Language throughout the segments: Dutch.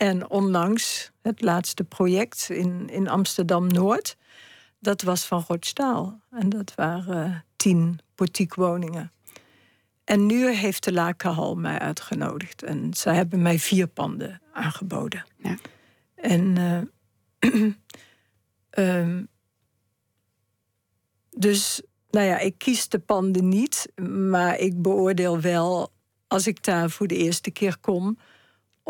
En onlangs het laatste project in, in Amsterdam-Noord... dat was van Rotstaal. En dat waren tien woningen. En nu heeft de Lakenhal mij uitgenodigd. En zij hebben mij vier panden aangeboden. Ja. En... Uh, dus nou ja, ik kies de panden niet, maar ik beoordeel wel als ik daar voor de eerste keer kom,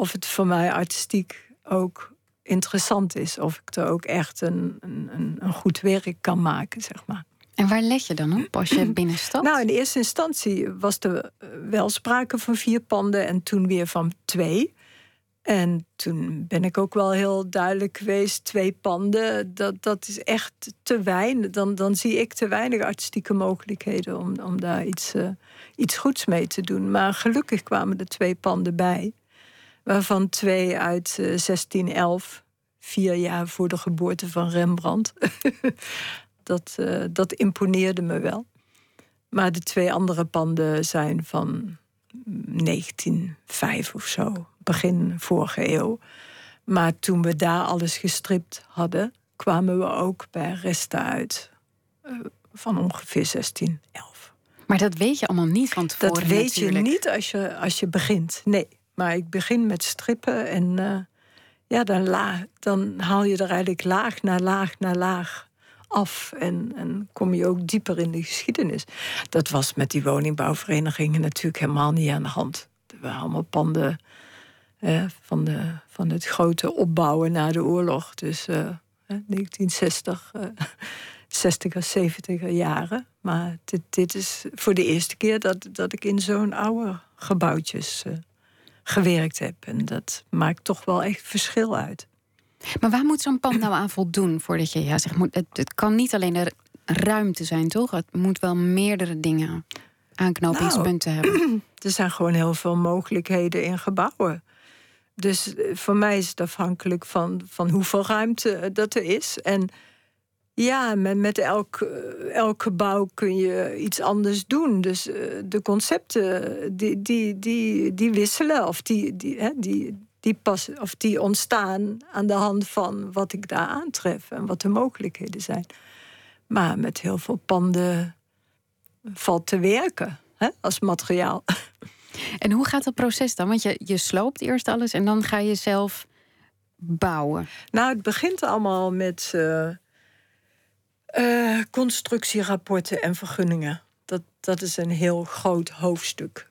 of het voor mij artistiek ook interessant is. Of ik er ook echt een, een, een goed werk kan maken, zeg maar. En waar let je dan op als je binnenstapt? Nou, in eerste instantie was er wel sprake van vier panden en toen weer van twee. En toen ben ik ook wel heel duidelijk geweest: twee panden, dat, dat is echt te weinig. Dan, dan zie ik te weinig artistieke mogelijkheden om, om daar iets, uh, iets goeds mee te doen. Maar gelukkig kwamen er twee panden bij, waarvan twee uit uh, eh, 1611, vier jaar voor de geboorte van Rembrandt. dat, uh, dat imponeerde me wel. Maar de twee andere panden zijn van 1905 of zo begin vorige eeuw. Maar toen we daar alles gestript hadden, kwamen we ook bij resten uit uh, van ongeveer 1611. Maar dat weet je allemaal niet van tevoren. Dat weet je niet als je, als je begint. Nee, maar ik begin met strippen en uh, ja, dan, dan haal je er eigenlijk laag na laag na laag af. En, en kom je ook dieper in de geschiedenis. Dat was met die woningbouwverenigingen natuurlijk helemaal niet aan de hand. Er waren allemaal panden van, de, van het grote opbouwen na de oorlog. Dus uh, 1960, uh, 60er, 70er jaren. Maar dit, dit is voor de eerste keer dat, dat ik in zo'n oude gebouwtjes uh, gewerkt heb. En dat maakt toch wel echt verschil uit. Maar waar moet zo'n pand nou aan voldoen voordat je ja, zegt, het kan niet alleen de ruimte zijn, toch? Het moet wel meerdere dingen aanknopingspunten nou, hebben. Er zijn gewoon heel veel mogelijkheden in gebouwen. Dus eh, voor mij is het afhankelijk van, van hoeveel ruimte eh, dat er is. En ja, met, met elk, eh, elk gebouw kun je iets anders doen. Dus de concepten die, die, die, die wisselen of die, die, hè, die, die, passen, of die ontstaan aan de hand van wat ik daar aantref en wat de mogelijkheden zijn. Maar met heel veel panden valt te werken hè, als materiaal. En hoe gaat dat proces dan? Want je, je sloopt eerst alles en dan ga je zelf bouwen. Nou, het begint allemaal met uh, uh, constructierapporten en vergunningen. Dat, dat is een heel groot hoofdstuk.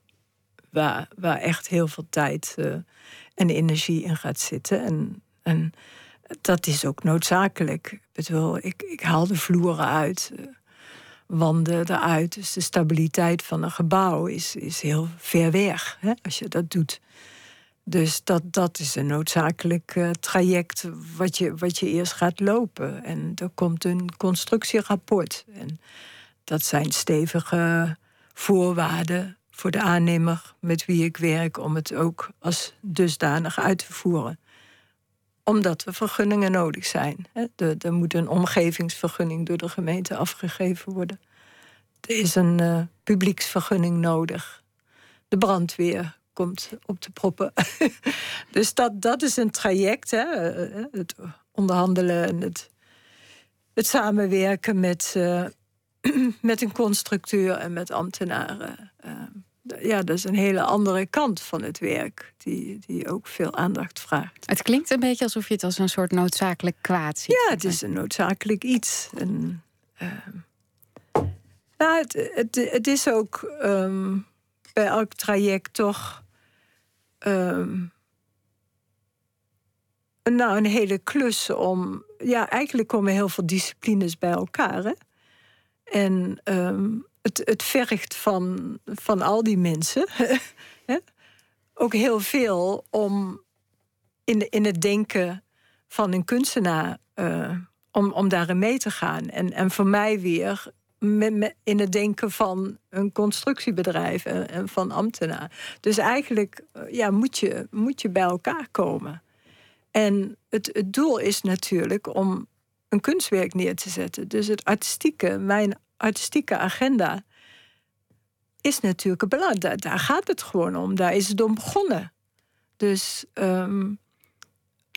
Waar, waar echt heel veel tijd uh, en energie in gaat zitten. En, en dat is ook noodzakelijk. Ik ik, ik haal de vloeren uit wanden eruit. Dus de stabiliteit van een gebouw is, is heel ver weg hè, als je dat doet. Dus dat, dat is een noodzakelijk uh, traject wat je, wat je eerst gaat lopen. En er komt een constructierapport. En dat zijn stevige voorwaarden voor de aannemer met wie ik werk om het ook als dusdanig uit te voeren omdat er vergunningen nodig zijn. Er, moet een omgevingsvergunning door de gemeente afgegeven worden. Er is een uh, publieksvergunning nodig. De brandweer komt op de proppen. dus dat, dat is een traject. Hè? Eh, het onderhandelen en het, het samenwerken met, uh, met een constructeur en met ambtenaren ja, dat is een hele andere kant van het werk, die, die ook veel aandacht vraagt. Het klinkt een beetje alsof je het als een soort noodzakelijk kwaad ziet. Ja, het is een noodzakelijk iets. En, uh, nou, het, het, het is ook um, bij elk traject toch um, nou, een hele klus om. Ja, eigenlijk komen heel veel disciplines bij elkaar. Hè? En um, het, het vergt van, van al die mensen ook heel veel om in, in het denken van een kunstenaar, uh, om, om daarin mee te gaan. En, en voor mij weer in het denken van een constructiebedrijf en, van ambtenaar. Dus eigenlijk eh, ja, moet, je, moet je bij elkaar komen. En het, het doel is natuurlijk om een kunstwerk neer te zetten. Dus het artistieke, mijn artistieke agenda is natuurlijk belangrijk. Daar, daar, gaat het gewoon om. Daar is het om begonnen. Dus um,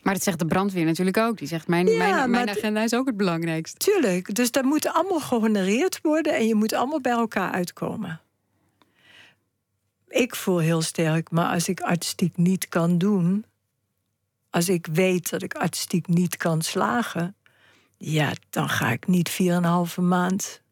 Maar dat zegt de brandweer natuurlijk ook. Die zegt: Mijn, mijn, mijn agenda is ook het belangrijkste. Tuurlijk. Dus dat moet allemaal gehonoreerd worden en je moet allemaal bij elkaar uitkomen. Ik voel heel sterk, maar als ik artistiek niet kan doen, als ik weet dat ik artistiek niet kan slagen, ja, dan ga ik niet 4,5 maand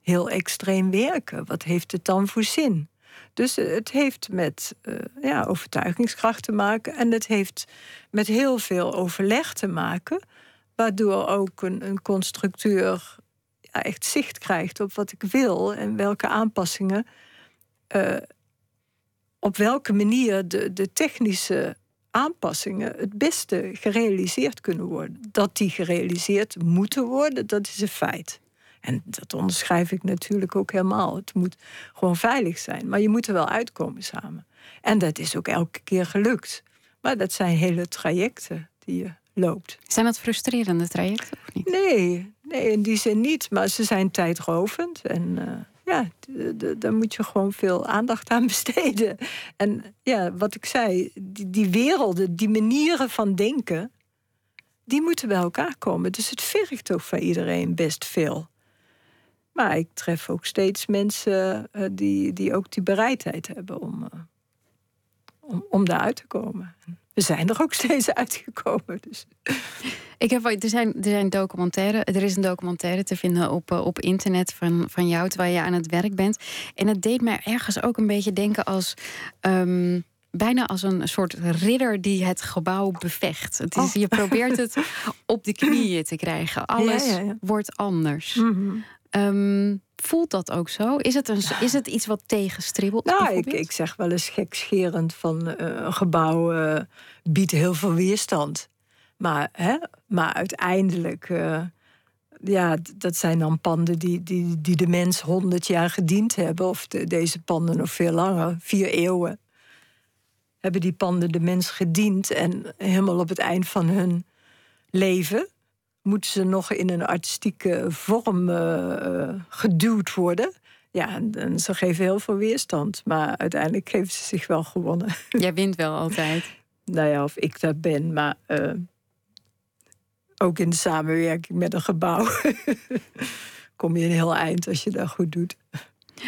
heel extreem werken. Wat heeft het dan voor zin? Dus het heeft met uh, ja, overtuigingskracht te maken en het heeft met heel veel overleg te maken, waardoor ook een, een constructeur echt zicht krijgt op wat ik wil en welke aanpassingen, uh, op welke manier de, de technische aanpassingen het beste gerealiseerd kunnen worden. Dat die gerealiseerd moeten worden, dat is een feit. En dat onderschrijf ik natuurlijk ook helemaal. Het moet gewoon veilig zijn. Maar je moet er wel uitkomen samen. En dat is ook elke keer gelukt. Maar dat zijn hele trajecten die je loopt. Zijn dat frustrerende trajecten of niet? Nee, nee in die zin niet. Maar ze zijn tijdrovend. En uh, ja, daar moet je gewoon veel aandacht aan besteden. En ja, wat ik zei, die, die werelden, die manieren van denken... die moeten bij elkaar komen. Dus het vergt ook van iedereen best veel. Maar ik tref ook steeds mensen uh, die, die ook die bereidheid hebben om, uh, om, om daaruit te komen. We zijn er ook steeds uitgekomen. Dus. Ik heb, er, zijn, er zijn documentaire, er is een documentaire te vinden op, uh, op internet van, van jou terwijl je aan het werk bent. En het deed mij ergens ook een beetje denken als. Um, bijna als een soort ridder die het gebouw bevecht. Het is, oh. Je probeert het op de knieën te krijgen. Alles ja, ja, ja. wordt anders. Mm -hmm. Um, voelt dat ook zo? Is het, een, is het iets wat tegenstribbelt? Nou, ik, ik zeg wel eens gekscherend van uh, een gebouw uh, biedt heel veel weerstand. Maar, hè, maar uiteindelijk, uh, ja, dat zijn dan panden die, die, die de mens honderd jaar gediend hebben. Of de, deze panden nog veel langer, vier eeuwen. Hebben die panden de mens gediend en helemaal op het eind van hun leven moeten ze nog in een artistieke vorm uh, geduwd worden. Ja, en, ze geven heel veel weerstand. Maar uiteindelijk geven ze zich wel gewonnen. Jij wint wel altijd. nou ja, of ik dat ben, maar uh, ook in de samenwerking met een gebouw kom je een heel eind als je dat goed doet.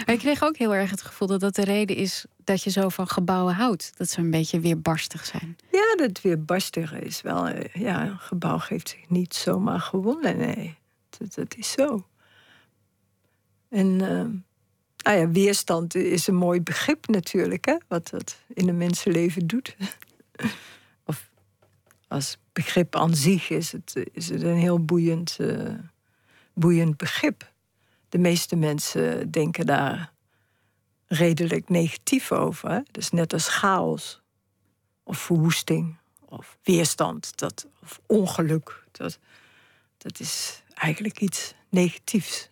ik kreeg ook heel erg het gevoel dat dat de reden is dat je zo van gebouwen houdt. Dat ze een beetje weerbarstig zijn. Ja, dat weerbarstige is wel. Eh, ja, een gebouw geeft zich niet zomaar gewonnen. Nee, dat, is zo. En uh, ja, weerstand is een mooi begrip natuurlijk, hè, wat dat in een mensenleven doet. of als begrip aan zich is het, is het een heel boeiend, uh, boeiend begrip de meeste mensen denken daar redelijk negatief over. Dus net als chaos of verwoesting of weerstand dat, of ongeluk. Dat, dat is eigenlijk iets negatiefs.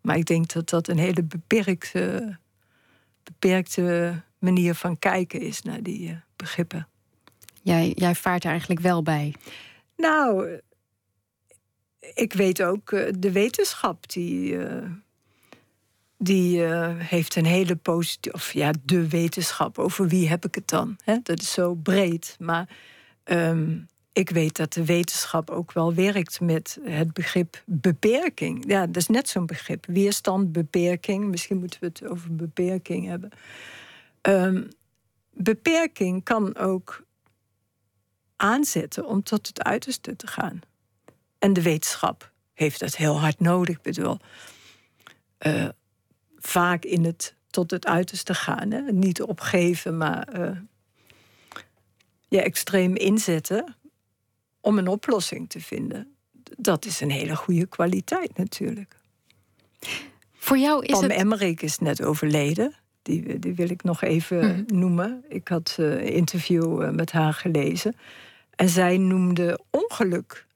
Maar ik denk dat dat een hele beperkte, beperkte manier van kijken is naar die uh, begrippen. Jij, jij vaart er eigenlijk wel bij. Nou, ik weet ook, uh, de wetenschap die, uh, die uh, heeft een hele positieve, of ja, de wetenschap, over wie heb ik het dan? Dat is zo breed. Maar um, ik weet dat de wetenschap ook wel werkt met het begrip beperking. Ja, dat is net zo'n begrip. Weerstand, beperking. Misschien moeten we het over beperking hebben. Um, beperking kan ook aanzetten om tot het uiterste te gaan. En de wetenschap heeft dat heel hard nodig. Ik bedoel, uh, vaak in het tot het uiterste gaan. Hè? Niet opgeven, maar uh, je extreem inzetten om een oplossing te vinden. Dat is een hele goede kwaliteit natuurlijk. Voor jou is Pam het... Emmerich is net overleden. Die, die wil ik nog even mhm. noemen. Ik had uh, een interview met haar gelezen. En zij noemde ongeluk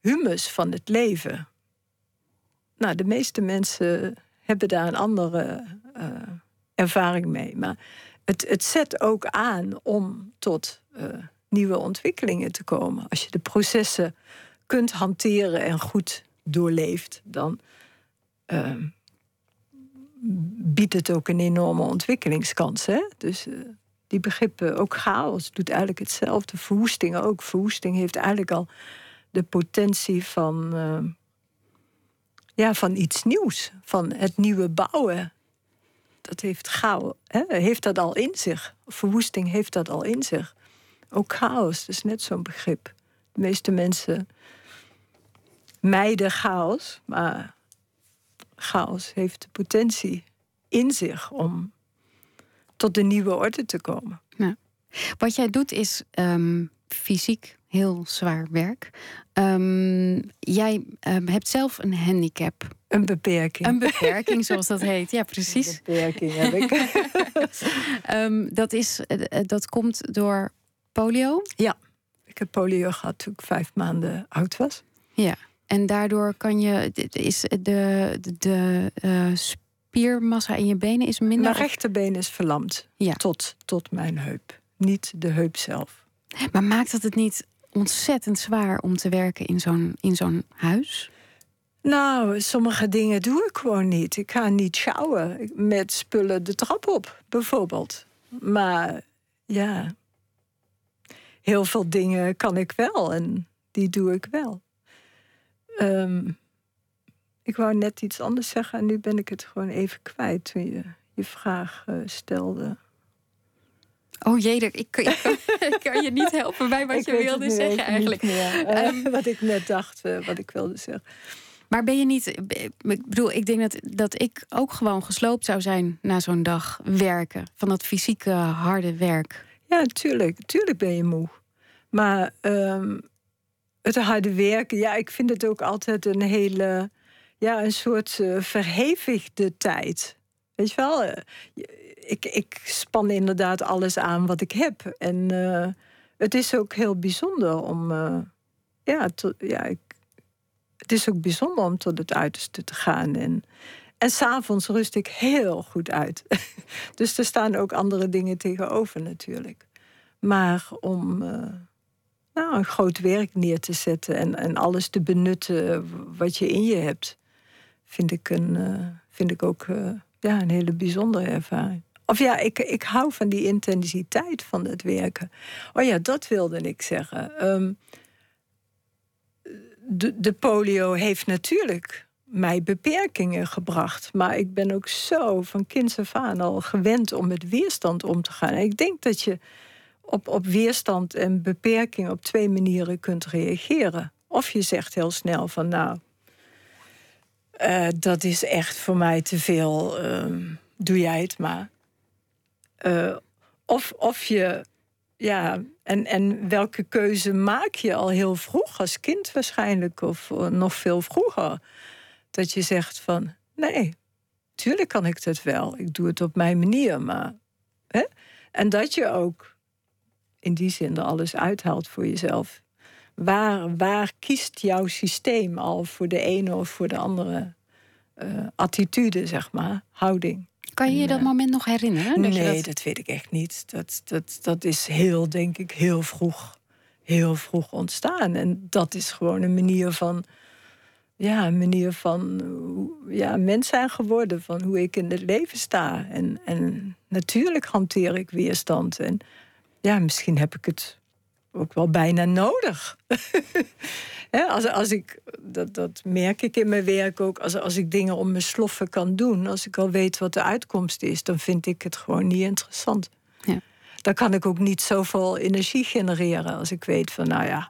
humus van het leven. Nou, de meeste mensen hebben daar een andere uh, ervaring mee. Maar het, het zet ook aan om tot uh, nieuwe ontwikkelingen te komen. Als je de processen kunt hanteren en goed doorleeft, dan uh, biedt het ook een enorme ontwikkelingskans. Hè? Dus die begrippen, ook chaos, doet eigenlijk hetzelfde. Verwoesting ook. Verwoesting heeft eigenlijk al de potentie van, eh, ja, van iets nieuws, van het nieuwe bouwen. Dat heeft chaos, hè, heeft dat al in zich. Verwoesting heeft dat al in zich. Ook chaos, is net zo'n begrip. De meeste mensen mijden chaos, maar chaos heeft de potentie in zich om tot de nieuwe orde te komen. Ja. Wat jij doet is um, fysiek heel zwaar werk. Um, jij um, hebt zelf een handicap. Een beperking. Een beperking, zoals dat heet. Ja, precies. Een beperking heb ik. dat, is, eh, dat komt door polio? Ja, ik heb polio gehad toen ik vijf maanden oud was. Ja, en daardoor kan je, is de, de, de uh, spiermassa in je benen is minder? Mijn rechterbeen is verlamd ja. tot, tot mijn heup, niet de heup zelf. Maar maakt het het niet ontzettend zwaar om te werken in zo'n, in zo'n huis? Nou, sommige dingen doe ik gewoon niet. Ik ga niet sjouwen met spullen de trap op, bijvoorbeeld. Maar ja, heel veel dingen kan ik wel en die doe ik wel. Ehm, ik wou net iets anders zeggen en nu ben ik het gewoon even kwijt toen je je vraag uh, stelde. Oh jee, ik, ik, ik, kan je niet helpen bij wat je wilde zeggen eigenlijk. Um, wat ik net dacht, uh, wat ik wilde zeggen. Maar ben je niet. Ik bedoel, ik denk dat, dat ik ook gewoon gesloopt zou zijn na zo'n dag werken. Van dat fysieke harde werk. Ja, tuurlijk. Tuurlijk ben je moe. Maar um, het harde werken, ja, ik vind het ook altijd een hele. Ja, een soort uh, verhevigde tijd. Weet je wel? Uh, ik, ik span inderdaad alles aan wat ik heb. En uh, het is ook heel bijzonder om. ja, to, ja ik, het is ook bijzonder om tot het uiterste te gaan. En, en s'avonds rust ik heel goed uit. dus er staan ook andere dingen tegenover natuurlijk. Maar om nou, een groot werk neer te zetten en, en alles te benutten wat je in je hebt, vind ik, een, vind ik ook ja, een hele bijzondere ervaring. Of ja, ik, ik hou van die intensiteit van het werken. Oh ja, dat wilde ik zeggen. Um, de, de polio heeft natuurlijk mij beperkingen gebracht. Maar ik ben ook zo van kinds af aan al gewend om met weerstand om te gaan. Ik denk dat je op, op weerstand en beperking op twee manieren kunt reageren. Of je zegt heel snel van nou, uh, dat is echt voor mij te veel, uh, doe jij het maar. Uh, of, of je, ja, en, en welke keuze maak je al heel vroeg als kind waarschijnlijk, of nog veel vroeger? Dat je zegt van nee, tuurlijk kan ik dat wel, ik doe het op mijn manier, maar. Hè? En dat je ook in die zin er alles uithaalt voor jezelf. Waar, waar kiest jouw systeem al voor de ene of voor de andere uh, attitude, zeg maar, houding? Kan je je dat eh, moment nog herinneren? Dat nee, dat... dat... weet ik echt niet. Dat, dat, dat is heel, denk ik, heel vroeg, heel vroeg ontstaan. En dat is gewoon een manier van, ja, een manier van ja, mens zijn geworden. Van hoe ik in het leven sta. En, en natuurlijk hanteer ik weerstand. En ja, misschien heb ik het ook wel bijna nodig. als, als ik, dat, dat merk ik in mijn werk ook. Als, als ik dingen om mijn sloffen kan doen, als ik al weet wat de uitkomst is, dan vind ik het gewoon niet interessant. Ja. Dan kan ik ook niet zoveel energie genereren als ik weet van, nou ja,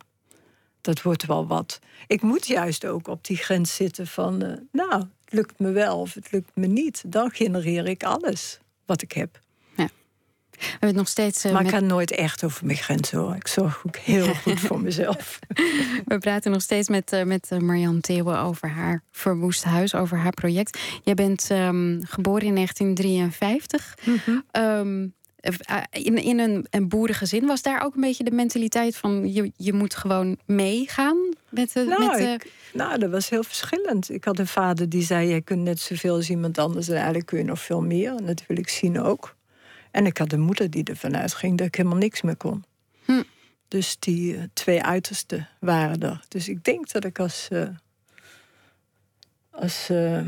dat wordt wel wat. Ik moet juist ook op die grens zitten van, uh, nou, het lukt me wel of het lukt me niet. Dan genereer ik alles wat ik heb. We hebben het nog steeds. Uh, maar ik ga nooit echt over mijn grenzen hoor. Ik zorg ook heel goed voor mezelf. We praten nog steeds met, uh, met uh, Marianne Theeuwen over haar verwoest huis, over haar project. Jij bent um, geboren in 1953. Mm -hmm. um, in, in een, een boerengezin was daar ook een beetje de mentaliteit van je, je moet gewoon meegaan met de. Nou, met de... Ik, nou, dat was heel verschillend. Ik had een vader die zei: Je kunt net zoveel als iemand anders en eigenlijk kun je nog veel meer. En dat wil ik zien ook. En ik had een moeder die ervan uitging dat ik helemaal niks meer kon. Hm. Dus die uh, twee uitersten waren er. Dus ik denk dat ik als, uh, als uh,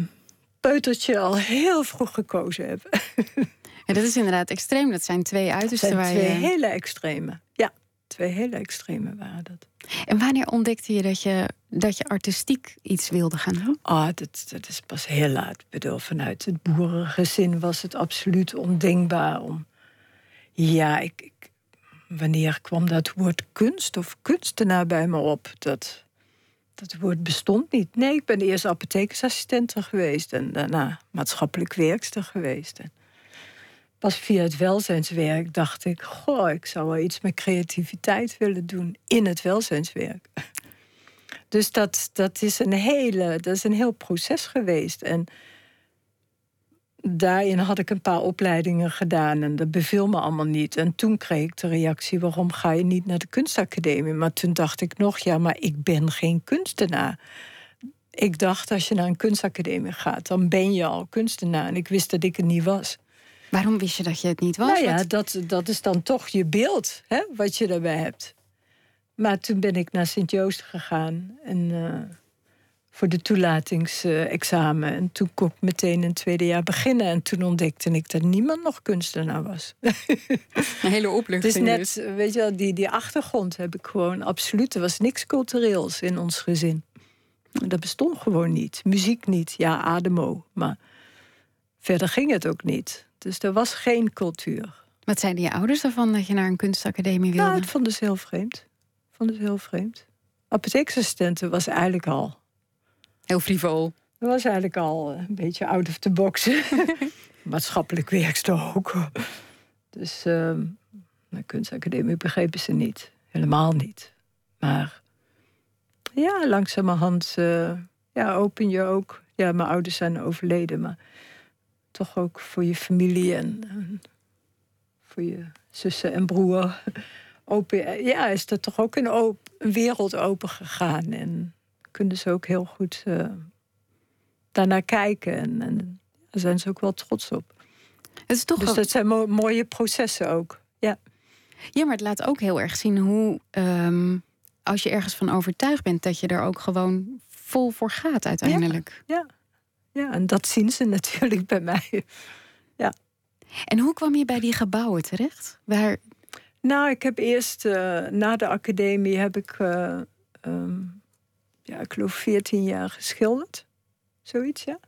peutertje al heel vroeg gekozen heb. Ja, dat is inderdaad extreem. Dat zijn twee uitersten zijn waar twee je... hele extreme. Twee hele extreme waren dat. En wanneer ontdekte je dat je, dat je artistiek iets wilde gaan doen? Ah, dat, dat is pas heel laat. Ik bedoel, vanuit het boerengezin was het absoluut ondenkbaar om. Ja, ik, ik- wanneer kwam dat woord kunst of kunstenaar bij me op? Dat, dat woord bestond niet. Nee, ik ben eerst apothekersassistente geweest en daarna maatschappelijk werkster geweest. En pas via het welzijnswerk dacht ik: Goh, ik zou wel iets met creativiteit willen doen in het welzijnswerk. Dus dat, dat, is een hele, dat is een heel proces geweest. En daarin had ik een paar opleidingen gedaan en dat beviel me allemaal niet. En toen kreeg ik de reactie: waarom ga je niet naar de kunstacademie? Maar toen dacht ik nog: ja, maar ik ben geen kunstenaar. Ik dacht, als je naar een kunstacademie gaat, dan ben je al kunstenaar. En ik wist dat ik het niet was. Waarom wist je dat je het niet was? Nou ja, Wat- dat, dat is dan toch je beeld, hè, wat je daarbij hebt. Maar toen ben ik naar Sint-Joost gegaan en, eh, voor de toelatingsexamen. en toen kon ik meteen het tweede jaar beginnen. En toen ontdekte ik dat niemand nog kunstenaar was. Een hele Het opluchting. is net, dus. weet je wel, die, die achtergrond heb ik gewoon absoluut. Er was niks cultureels in ons gezin. Dat bestond gewoon niet. Muziek niet, ja, ademo. Maar verder ging het ook niet. Dus er was geen cultuur. Wat zeiden je ouders ervan dat je naar een kunstacademie wilde? Nou, ik vond het heel vreemd. Ik vond het heel vreemd. Apotheeksassistenten was eigenlijk al. Heel frivol. Dat was eigenlijk al een beetje out of the box. Maatschappelijk werkster ook. Dus ehm de kunstacademie begrepen ze niet. Helemaal niet. Maar ja, langzamerhand eh, ja, open je ook. Ja, mijn ouders zijn overleden, maar toch ook voor je familie en, en voor je zussen en broer. Open, ja, is er toch ook een, op, een wereld open gegaan. En kunnen ze ook heel goed eh, daarnaar kijken. En, en daar zijn ze ook wel trots op. Het is toch Dus dat zijn mo- mooie processen ook. Ja. Ja, maar het laat ook heel erg zien hoe, ehm, als je ergens van overtuigd bent, dat je er ook gewoon vol voor gaat uiteindelijk. Ja, en dat zien ze natuurlijk bij mij. En hoe kwam je bij die gebouwen terecht? Waar, Nou, ik heb eerst eh, na de academie heb ik, eh, ehm, ja, ik geloof 14 jaar geschilderd. Zoiets, ja.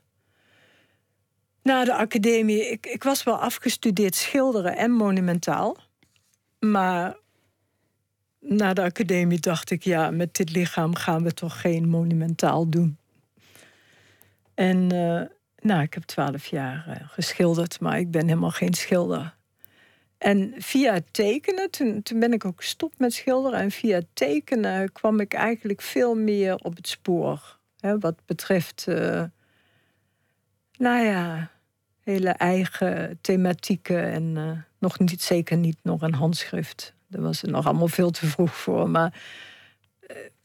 Na de academie, ik, ik was wel afgestudeerd schilderen en monumentaal. Maar na de academie dacht ik, ja, met dit lichaam gaan we toch geen monumentaal doen. En eh, nou, ik heb twaalf jaar eh, geschilderd, maar ik ben helemaal geen schilder. En via tekenen, toen, ben ik ook gestopt met schilderen. En via tekenen kwam ik eigenlijk veel meer op het spoor. Hè, wat betreft, eh, nou ja, hele eigen thematieken. En nog niet, zeker niet nog een handschrift. Daar was het nog allemaal veel te vroeg voor. Maar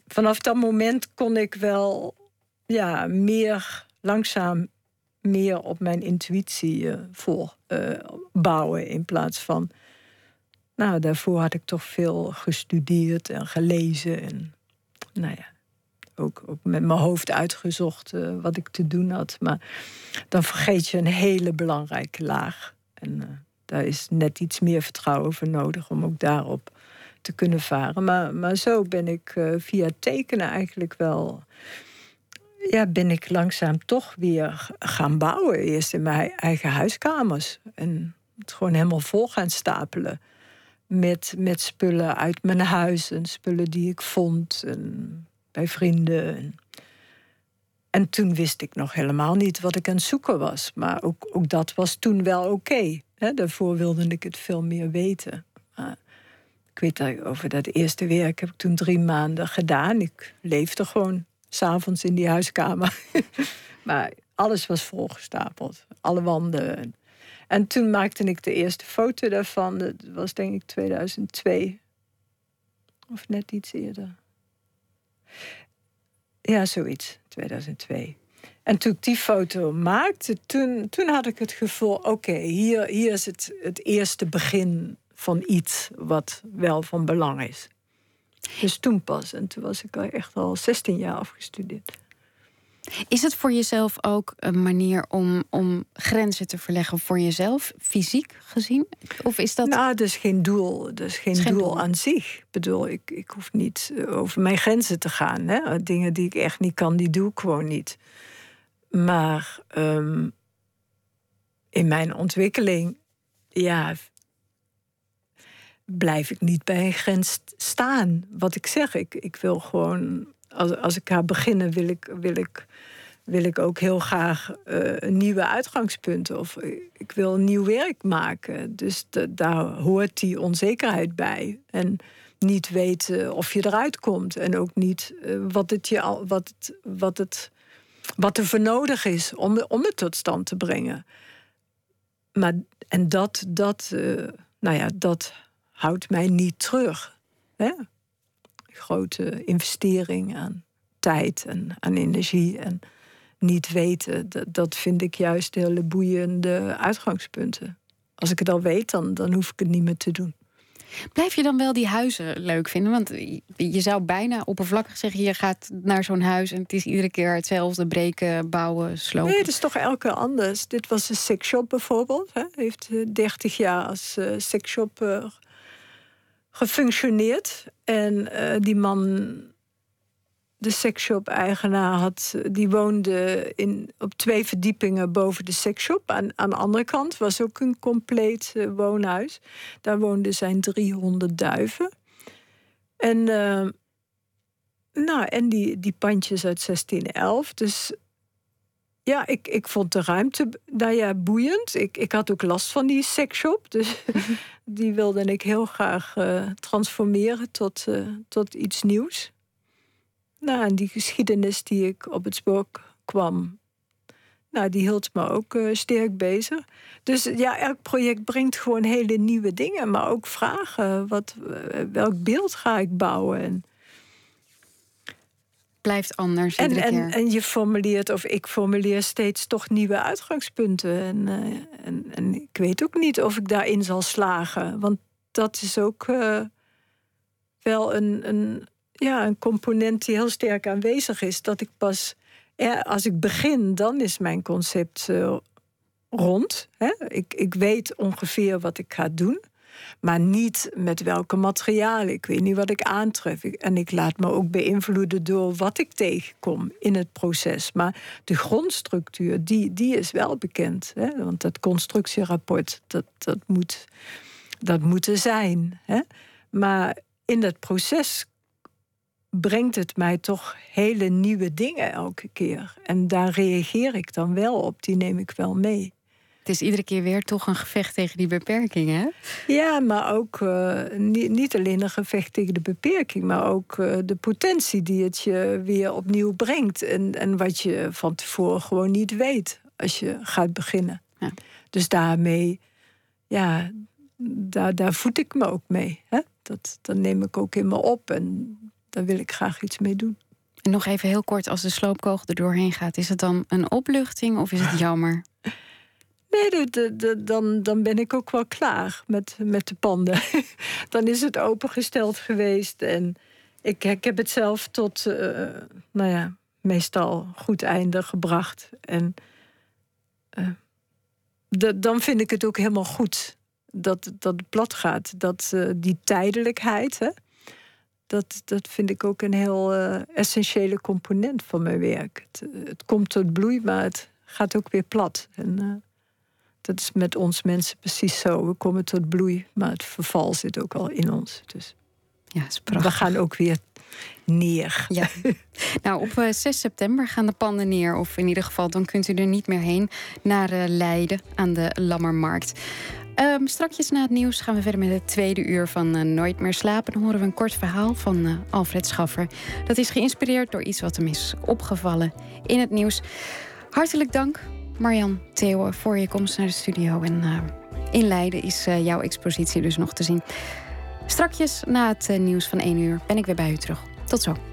vanaf dat moment kon ik wel ja, meer langzaam meer op mijn intuïtie eh, bouwen in plaats van. Nou, daarvoor had ik toch veel gestudeerd en gelezen en nou ja, ook, ook met mijn hoofd uitgezocht eh, wat ik te doen had. Maar dan vergeet je een hele belangrijke laag. En daar is net iets meer vertrouwen voor nodig om ook daarop te kunnen varen. Maar, maar zo ben ik via tekenen eigenlijk wel ja, ben ik langzaam toch weer gaan bouwen. Eerst in mijn eigen huiskamers. En het gewoon helemaal vol gaan stapelen. Met, met spullen uit mijn huis en spullen die ik vond. En bij vrienden. En, en toen wist ik nog helemaal niet wat ik aan het zoeken was. Maar ook, ook dat was toen wel oké. Daarvoor wilde ik het veel meer weten. Maar ik weet over dat eerste werk heb ik toen drie maanden gedaan. Ik leefde gewoon s'avonds in die huiskamer. maar alles was volgestapeld. Alle wanden. En toen maakte ik de eerste foto daarvan. Dat was denk ik 2002. Of net iets eerder. Ja, zoiets. 2002. En toen ik die foto maakte, toen, toen had ik het gevoel... oké, hier, hier is het, het eerste begin van iets wat wel van belang is. Dus toen pas. En toen was ik al echt al 16 jaar afgestudeerd. Is het voor jezelf ook een manier om, om grenzen te verleggen voor jezelf, fysiek gezien? Of is dat. Nou, is geen doel. Is geen, doel, aan zich. Ik bedoel, ik, ik hoef niet eh, over mijn grenzen te gaan. Hè? Dingen die ik echt niet kan, die doe ik gewoon niet. Maar ehm, in mijn ontwikkeling, ja, blijf ik niet bij een grens staan. Wat ik zeg, ik, ik wil gewoon, als, als ik ga beginnen, wil ik, wil ik, wil ik ook heel graag uh, nieuwe uitgangspunten. Of ik wil nieuw werk maken. Dus daar hoort die onzekerheid bij. En niet weten of je eruit komt. En ook niet uh, wat, het je al, wat, wat, het, wat er voor nodig is om, om het tot stand te brengen. Maar, en dat, dat, nou ja, dat houdt mij niet terug. Hè? Grote investering aan tijd en aan energie en niet weten, dat, dat vind ik juist hele boeiende uitgangspunten. Als ik het al weet, dan, dan hoef ik het niet meer te doen. Blijf je dan wel die huizen leuk vinden? Want je zou bijna oppervlakkig zeggen: je gaat naar zo'n huis en het is iedere keer hetzelfde: breken, bouwen, slopen. Nee, het is toch elke keer anders. Dit was een sexshop bijvoorbeeld. Hè. Heeft 30 eh, jaar als uh, sexshop uh, gefunctioneerd. En uh, die man, de sexshop-eigenaar, had, die woonde in, op twee verdiepingen boven de sexshop. Aan, aan de andere kant was ook een compleet uh, woonhuis. Daar woonden zijn 300 duiven. En, uh, nou, en die, die pandjes uit 1611. Dus ja, ik, ik vond de ruimte nou ja, boeiend. Ik, ik had ook last van die sexshop. Dus die wilde ik heel graag uh, transformeren tot, uh, tot iets nieuws. Nou, en die geschiedenis die ik op het spoor kwam, nou, die hield me ook uh, sterk bezig. Dus ja, elk project brengt gewoon hele nieuwe dingen, maar ook vragen. Wat, welk beeld ga ik bouwen? En, blijft anders. En, en, en, je formuleert, of ik formuleer steeds toch nieuwe uitgangspunten. En, uh, en, en, ik weet ook niet of ik daarin zal slagen. Want dat is ook uh, wel een, een, ja, een component die heel sterk aanwezig is. Dat ik pas, ja, als ik begin, dan is mijn concept uh, rond. Hè? Ik, ik weet ongeveer wat ik ga doen. Maar niet met welke materialen. Ik weet niet wat ik aantref. En ik laat me ook beïnvloeden door wat ik tegenkom in het proces. Maar de grondstructuur, die, die is wel bekend. Hè? Want dat constructierapport, dat, dat, moet, dat moet er zijn. Hè? Maar in dat proces brengt het mij toch hele nieuwe dingen elke keer. En daar reageer ik dan wel op, die neem ik wel mee. Het is iedere keer weer toch een gevecht tegen die beperkingen. Ja, maar ook uh, niet, niet, alleen een gevecht tegen de beperking, maar ook uh, de potentie die het je weer opnieuw brengt. En, en wat je van tevoren gewoon niet weet als je gaat beginnen. Ja. Dus daarmee, ja, daar, daar voed ik me ook mee. Hè? Dat, dat neem ik ook in me op en daar wil ik graag iets mee doen. En nog even heel kort, als de sloopkogel er doorheen gaat, is het dan een opluchting of is het jammer? Nee, de, dan, dan ben ik ook wel klaar met, met de panden. dan is het opengesteld geweest. En ik, ik heb het zelf tot, uh, nou ja, meestal goed einde gebracht. En de, dan vind ik het ook helemaal goed dat, dat het plat gaat. Dat uh, die tijdelijkheid, hè, dat, dat vind ik ook een heel essentiële component van mijn werk. Het, het, komt tot bloei, maar het gaat ook weer plat. En, dat is met ons mensen precies zo. We komen tot bloei, maar het verval zit ook al in ons. Dus ja, is we gaan ook weer neer. Ja. nou, op 6 eh, september gaan de panden neer. Of in ieder geval, dan kunt u er niet meer heen. Naar uh, Leiden aan de Lammermarkt. Um, strakjes na het nieuws gaan we verder met het tweede uur van uh, Nooit meer slapen. Dan horen we een kort verhaal van uh, Alfred Schaffer. Dat is geïnspireerd door iets wat hem is opgevallen in het nieuws. Hartelijk dank Marjan Theo, voor je komst naar de studio. En uh, in Leiden is uh, jouw expositie dus nog te zien. Strakjes na het uh, nieuws van 1 uur ben ik weer bij u terug. Tot zo.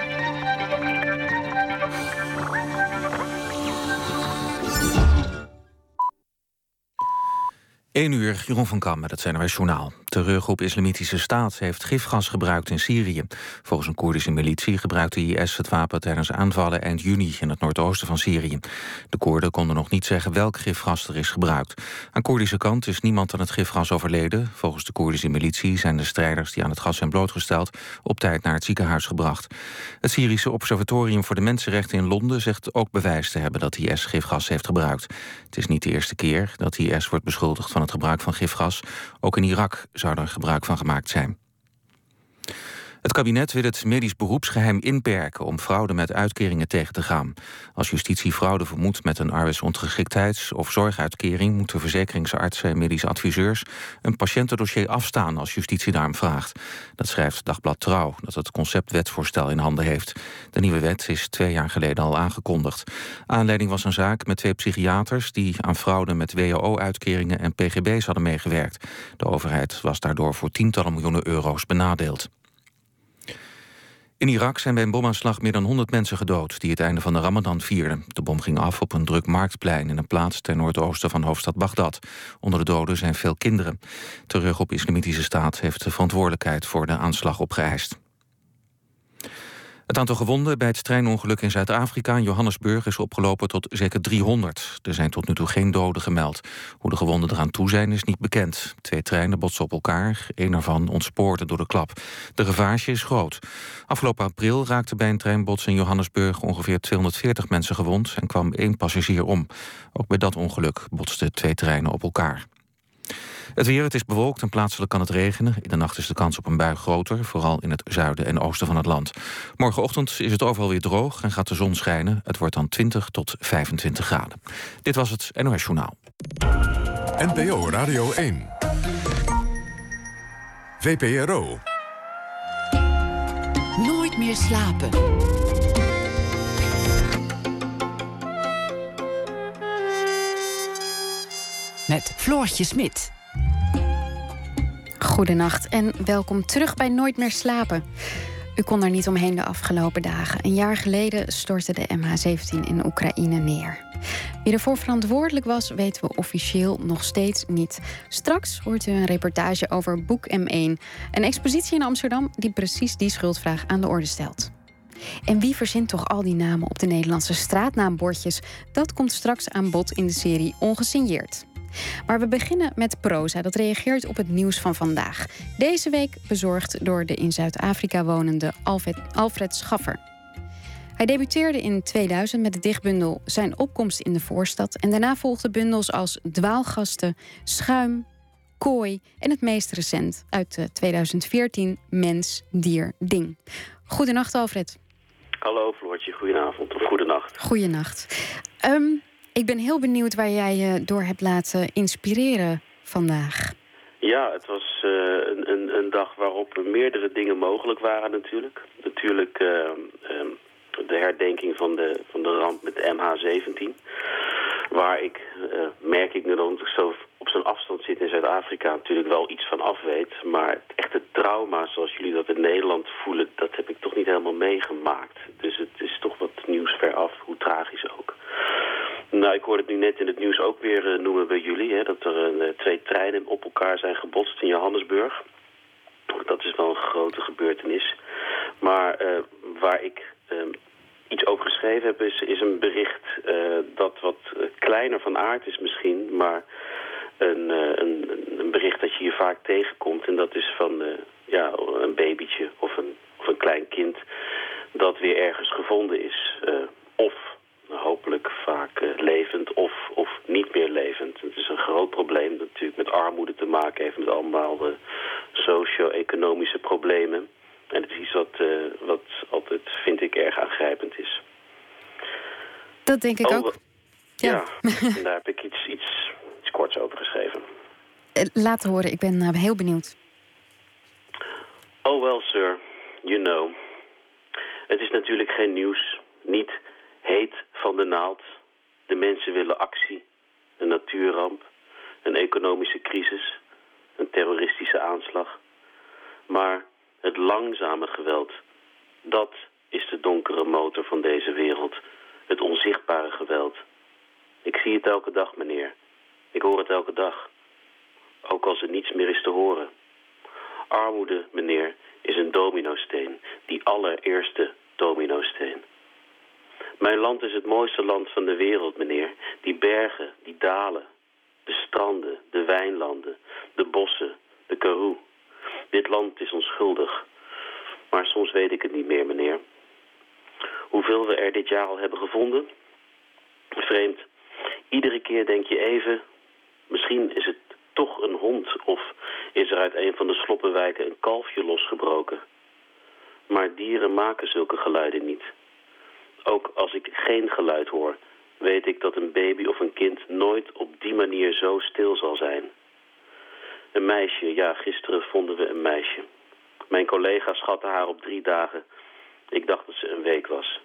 1 uur, Jeroen van Kam met het CNRS Journaal. Terreurgroep Islamitische Staat heeft gifgas gebruikt in Syrië. Volgens een Koerdische militie gebruikte IS het wapen tijdens aanvallen eind juni in het noordoosten van Syrië. De Koerden konden nog niet zeggen welk gifgas er is gebruikt. Aan Koerdische kant is niemand aan het gifgas overleden. Volgens de Koerdische militie zijn de strijders die aan het gas zijn blootgesteld op tijd naar het ziekenhuis gebracht. Het Syrische Observatorium voor de Mensenrechten in Londen zegt ook bewijs te hebben dat IS gifgas heeft gebruikt. Het is niet de eerste keer dat IS wordt beschuldigd van het gebruik van gifgas. Ook in Irak zou er gebruik van gemaakt zijn. Het kabinet wil het medisch beroepsgeheim inperken om fraude met uitkeringen tegen te gaan. Als justitie fraude vermoedt met een arbeidsongeschiktheids- of zorguitkering, moeten verzekeringsartsen en medische adviseurs een patiëntendossier afstaan als justitie daarom vraagt. Dat schrijft Dagblad Trouw, dat het conceptwetsvoorstel in handen heeft. De nieuwe wet is twee jaar geleden al aangekondigd. Aanleiding was een zaak met twee psychiaters die aan fraude met WHO-uitkeringen en pgb's hadden meegewerkt. De overheid was daardoor voor tientallen miljoenen euro's benadeeld. In Irak zijn bij een bomaanslag meer dan 100 mensen gedood... die het einde van de Ramadan vierden. De bom ging af op een druk marktplein in een plaats... ten noordoosten van hoofdstad Bagdad. Onder de doden zijn veel kinderen. Terug op Islamitische Staat heeft de verantwoordelijkheid... voor de aanslag opgeëist. Het aantal gewonden bij het treinongeluk in Zuid-Afrika in Johannesburg is opgelopen tot zeker 300. Er zijn tot nu toe geen doden gemeld. Hoe de gewonden eraan toe zijn is niet bekend. Twee treinen botsen op elkaar, één ervan ontspoorde door de klap. De ravage is groot. Afgelopen april raakte bij een treinbots in Johannesburg ongeveer 240 mensen gewond en kwam één passagier om. Ook bij dat ongeluk botsten twee treinen op elkaar. Het weer, het is bewolkt en plaatselijk kan het regenen. In de nacht is de kans op een bui groter, vooral in het zuiden en oosten van het land. Morgenochtend is het overal weer droog en gaat de zon schijnen. Het wordt dan 20 tot 25 graden. Dit was het NOS Journaal. NPO Radio 1. VPRO. Nooit meer slapen. Met Floortje Smit. Goedenacht en welkom terug bij Nooit meer slapen. U kon er niet omheen de afgelopen dagen. Een jaar geleden stortte de MH17 in Oekraïne neer. Wie ervoor verantwoordelijk was, weten we officieel nog steeds niet. Straks hoort u een reportage over Boek M1, een expositie in Amsterdam die precies die schuldvraag aan de orde stelt. En wie verzint toch al die namen op de Nederlandse straatnaambordjes? Dat komt straks aan bod in de serie Ongesigneerd. Maar we beginnen met proza. Dat reageert op het nieuws van vandaag. Deze week bezorgd door de in Zuid-Afrika wonende Alfred, Alfred Schaffer. Hij debuteerde in 2000 met de dichtbundel Zijn opkomst in de voorstad. En daarna volgden bundels als Dwaalgasten, Schuim, Kooi en het meest recent uit 2014 Mens, Dier, Ding. Goedenacht, Alfred. Hallo Floortje, goedenavond of goedenacht. Goedenacht. Um, ik ben heel benieuwd waar jij je door hebt laten inspireren vandaag. Ja, het was uh, een, een, een, dag waarop meerdere dingen mogelijk waren natuurlijk. Natuurlijk uh, uh, de herdenking van de, van de ramp met de MH17. Waar ik, eh, merk ik nu dat ik zo op zo'n afstand zit in Zuid-Afrika... natuurlijk wel iets van af weet. Maar het echte trauma zoals jullie dat in Nederland voelen... dat heb ik toch niet helemaal meegemaakt. Dus het is toch wat nieuws veraf, hoe tragisch ook. Nou, ik hoorde het nu net in het nieuws ook weer uh, noemen bij jullie... Hè, dat er uh, twee treinen op elkaar zijn gebotst in Johannesburg. Dat is wel een grote gebeurtenis. Maar uh, waar ik ehm, iets over geschreven heb... is, is een bericht dat wat kleiner van aard is misschien... maar een, een, een, bericht dat je hier vaak tegenkomt... en dat is van ja, een babytje of een, of een klein kind... dat weer ergens gevonden is... of hopelijk vaak uh, levend of, of niet meer levend. Het is een groot probleem dat natuurlijk met armoede te maken heeft... met allemaal de socio-economische problemen. En het is iets wat, uh, wat altijd, vind ik, erg aangrijpend is. Dat denk ik oh, ook. Ja, ja. en daar heb ik iets, iets, iets korts over geschreven. Laat horen, ik ben heel benieuwd. Oh well, sir, you know. Het is natuurlijk geen nieuws. Niet heet van de naald. De mensen willen actie, een natuurramp, een economische crisis, een terroristische aanslag. Maar Het langzame geweld. Dat is de donkere motor van deze wereld. Het onzichtbare geweld. Ik zie het elke dag, meneer. Ik hoor het elke dag. Ook als er niets meer is te horen. Armoede, meneer, is een dominosteen. Die allereerste dominosteen. Mijn land is het mooiste land van de wereld, meneer. Die bergen, die dalen, de stranden, de wijnlanden, de bossen, de Karoo. Dit land is onschuldig. Maar soms weet ik het niet meer, meneer. Hoeveel we er dit jaar al hebben gevonden? Vreemd. Iedere keer denk je even... misschien is het toch een hond... of is er uit een van de sloppenwijken een kalfje losgebroken. Maar dieren maken zulke geluiden niet. Ook als ik geen geluid hoor... weet ik dat een baby of een kind nooit op die manier zo stil zal zijn... Een meisje, ja, gisteren vonden we een meisje. Mijn collega schatte haar op drie dagen. Ik dacht dat ze een week was.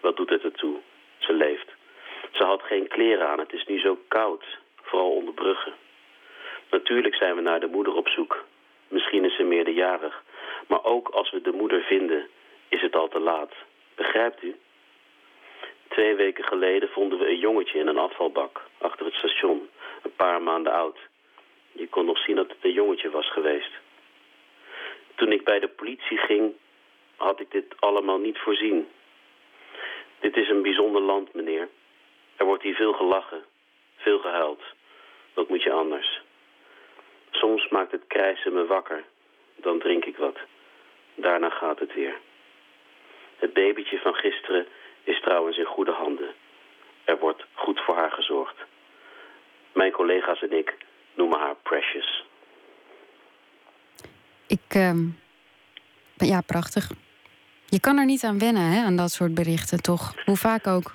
Wat doet het ertoe? Ze leeft. Ze had geen kleren aan. Het is nu zo koud, vooral onder bruggen. Natuurlijk zijn we naar de moeder op zoek. Misschien is ze meerderjarig. Maar ook als we de moeder vinden, is het al te laat. Begrijpt u? Twee weken geleden vonden we een jongetje in een afvalbak achter het station. Een paar maanden oud. Je kon nog zien dat het een jongetje was geweest. Toen ik bij de politie ging, had ik dit allemaal niet voorzien. Dit is een bijzonder land, meneer. Er wordt hier veel gelachen, veel gehuild. Wat moet je anders? Soms maakt het krijsen me wakker. Dan drink ik wat. Daarna gaat het weer. Het babytje van gisteren is trouwens in goede handen. Er wordt goed voor haar gezorgd. Mijn collega's en ik noemen haar Precious. Ik, uh, ja, prachtig. Je kan er niet aan wennen, hè, aan dat soort berichten, toch? Hoe vaak ook?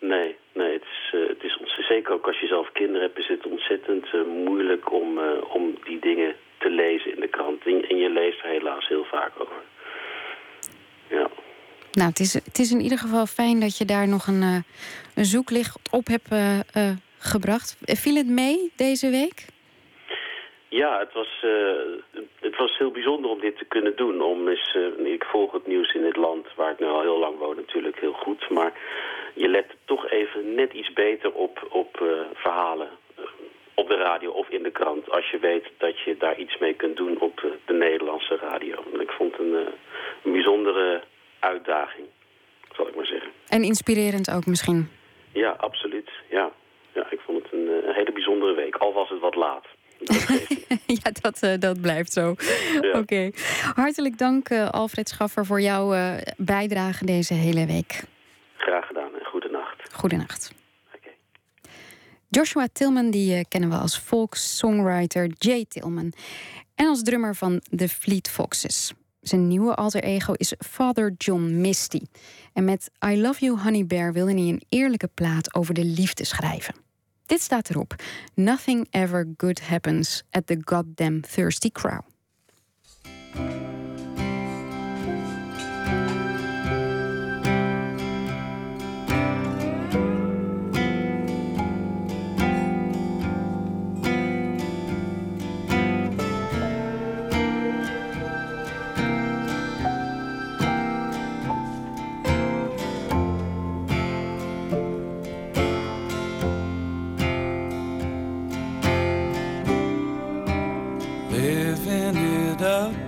Nee, nee het is, uh, het is zeker ook als je zelf kinderen hebt... is het ontzettend uh, moeilijk om, uh, om die dingen te lezen in de krant. En, en je leest er helaas heel vaak over. Nou, het is, het is in ieder geval fijn dat je daar nog een, een zoeklicht op hebt gebracht. Viel het mee deze week? Ja, het was, het was heel bijzonder om dit te kunnen doen. Om ik volg het nieuws in dit land, waar ik nu al heel lang woon natuurlijk heel goed. Maar je let toch even net iets beter op, op verhalen. op de radio of in de krant. Als je weet dat je daar iets mee kunt doen op de Nederlandse radio. Ik vond het een, een bijzondere uitdaging, zal ik maar zeggen. En inspirerend ook misschien? Ja, absoluut. Ja ja, ik vond het een, een, hele bijzondere week. Al was het wat laat. ja, dat, uh, dat blijft zo. Ja. Oké. Okay. Hartelijk dank, uh, Alfred Schaffer, voor jouw uh, bijdrage deze hele week. Graag gedaan en goedenacht. Goedenacht. Okay. Joshua Tillman, die kennen we als folk-songwriter Jay Tillman. En als drummer van The Fleet Foxes. Zijn nieuwe alter ego is Father John Misty. En met I Love You Honey Bear wilde hij een eerlijke plaat over de liefde schrijven. Dit staat erop: Nothing ever good happens at the goddamn thirsty crow. up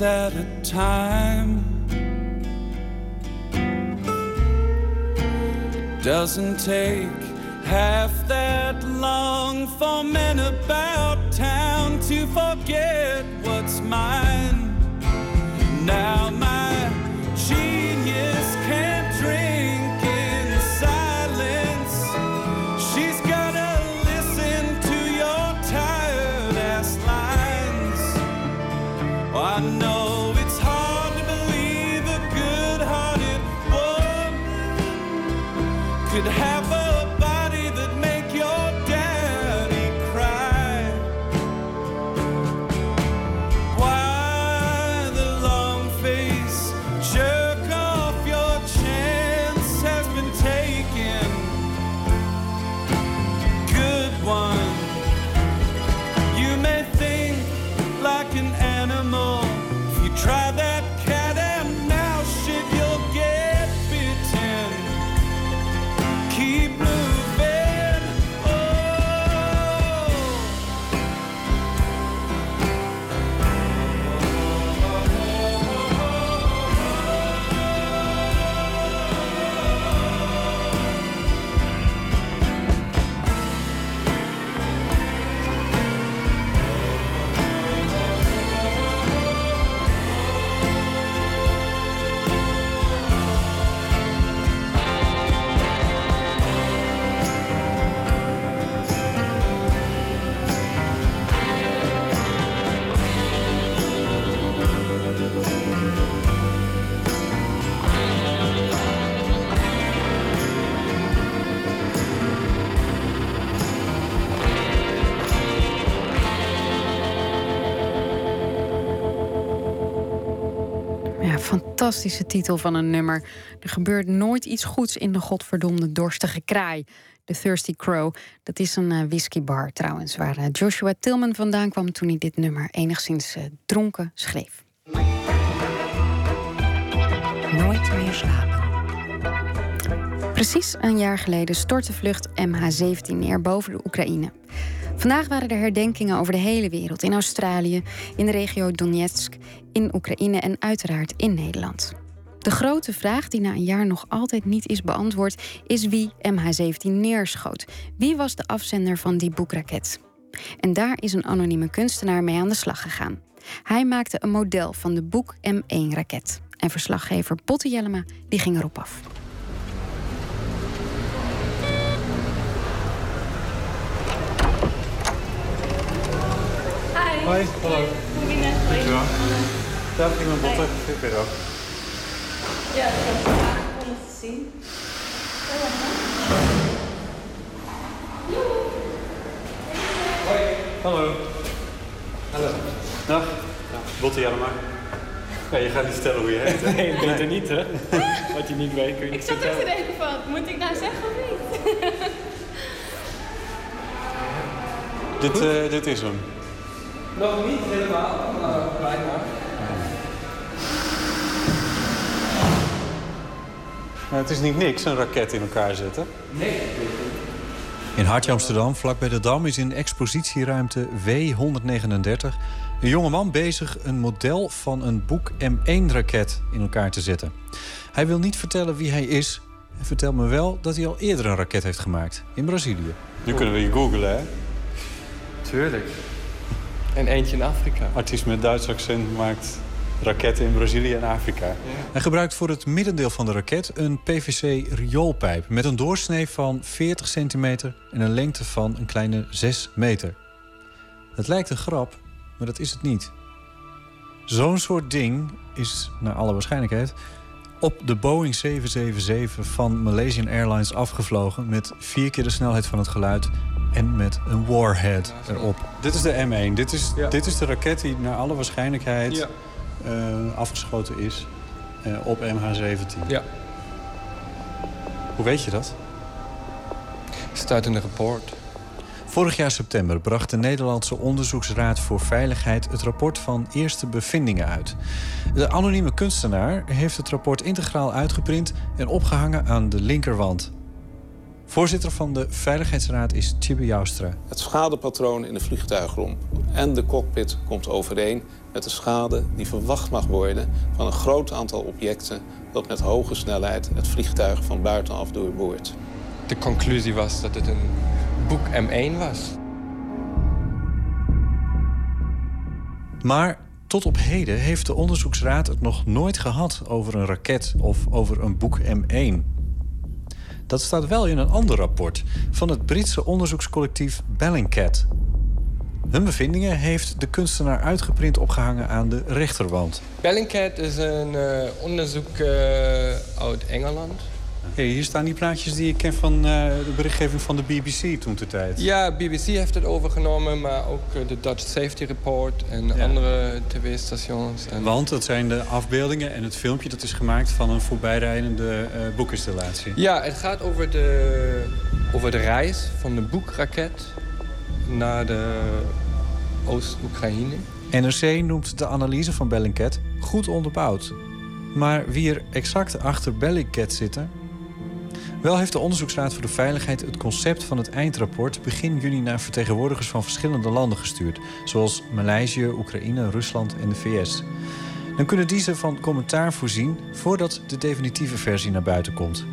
At a time. Doesn't take half that long for men about town to forget what's mine. Fantastische titel van een nummer. Er gebeurt nooit iets goeds in de godverdomde dorstige kraai. De Thirsty Crow. Dat is een eh, whiskybar trouwens, waar eh, Joshua Tillman vandaan kwam toen hij dit nummer enigszins eh, dronken schreef. Nooit meer slapen. Precies een jaar geleden stortte vlucht MH17 neer boven de Oekraïne. Vandaag waren er herdenkingen over de hele wereld. In Australië, in de regio Donetsk, in Oekraïne en uiteraard in Nederland. De grote vraag die na een jaar nog altijd niet is beantwoord... is wie MH17 neerschoot. Wie was de afzender van die boekraket? En daar is een anonieme kunstenaar mee aan de slag gegaan. Hij maakte een model van de Boek M1-raket. En verslaggever Botte Jellema die ging erop af. Hoi, hallo. Dankjewel. Dag, ik ben Botte. Ik ben ook. Ja, ik heb het graag om het te zien. Hallo. Hallo. Dag. Botte Jellema. Ja, je gaat niet vertellen hoe je heet, hè? Nee, beter niet, hè? Wat je niet weet, kun je Ik niet zat ook te vertellen. denken van, moet ik nou zeggen of niet? Dit, eh, dit is hem. Nog niet helemaal, maar bijna. Nou, het is niet niks, een raket in elkaar zetten. Nee. In Hartje Amsterdam, vlakbij de Dam, is in expositieruimte W139 een jongeman bezig een model van een Boek M1-raket in elkaar te zetten. Hij wil niet vertellen wie hij is en vertelt me wel dat hij al eerder een raket heeft gemaakt in Brazilië. Nu kunnen we je googlen, hè? Tuurlijk. En eentje in Afrika. Artiest met Duits accent maakt raketten in Brazilië en Afrika. Hij gebruikt voor het middendeel van de raket een PVC-rioolpijp... met een doorsnee van 40 centimeter en een lengte van een kleine 6 meter. Het lijkt een grap, maar dat is het niet. Zo'n soort ding is, naar alle waarschijnlijkheid... op de Boeing 777 van Malaysian Airlines afgevlogen... met vier keer de snelheid van het geluid en met een warhead erop. Dit is de M1. Dit is, Ja. dit is de raket die naar alle waarschijnlijkheid Ja. eh, afgeschoten is eh, op MH17. Ja. Hoe weet je dat? Staat in een rapport. Vorig jaar september bracht de Nederlandse Onderzoeksraad voor Veiligheid het rapport van eerste bevindingen uit. De anonieme kunstenaar heeft het rapport integraal uitgeprint en opgehangen aan de linkerwand. Voorzitter van de Veiligheidsraad is Tjibbe Joustra. Het schadepatroon in de vliegtuigromp en de cockpit komt overeen met de schade die verwacht mag worden van een groot aantal objecten dat met hoge snelheid het vliegtuig van buitenaf doorboort. De conclusie was dat het een boek M1 was. Maar tot op heden heeft de onderzoeksraad het nog nooit gehad over een raket of over een boek M1. Dat staat wel in een ander rapport van het Britse onderzoekscollectief Bellingcat. Hun bevindingen heeft de kunstenaar uitgeprint opgehangen aan de rechterwand. Bellingcat is een uh, onderzoek uh, uit Engeland. Hey, hier staan die plaatjes die ik ken van uh, de berichtgeving van de BBC toen de tijd. Ja, BBC heeft het overgenomen, maar ook de Dutch Safety Report en ja. andere tv-stations. En... Want dat zijn de afbeeldingen en het filmpje dat is gemaakt van een voorbijrijdende uh, boekinstallatie. Ja, het gaat over de, over de reis van de boekraket naar de Oost-Oekraïne. NRC noemt de analyse van Bellingcat goed onderbouwd. Maar wie er exact achter Bellingcat zitten, wel heeft de Onderzoeksraad voor de Veiligheid het concept van het eindrapport begin juni naar vertegenwoordigers van verschillende landen gestuurd, zoals Maleisië, Oekraïne, Rusland en de VS. Dan kunnen die ze van commentaar voorzien voordat de definitieve versie naar buiten komt.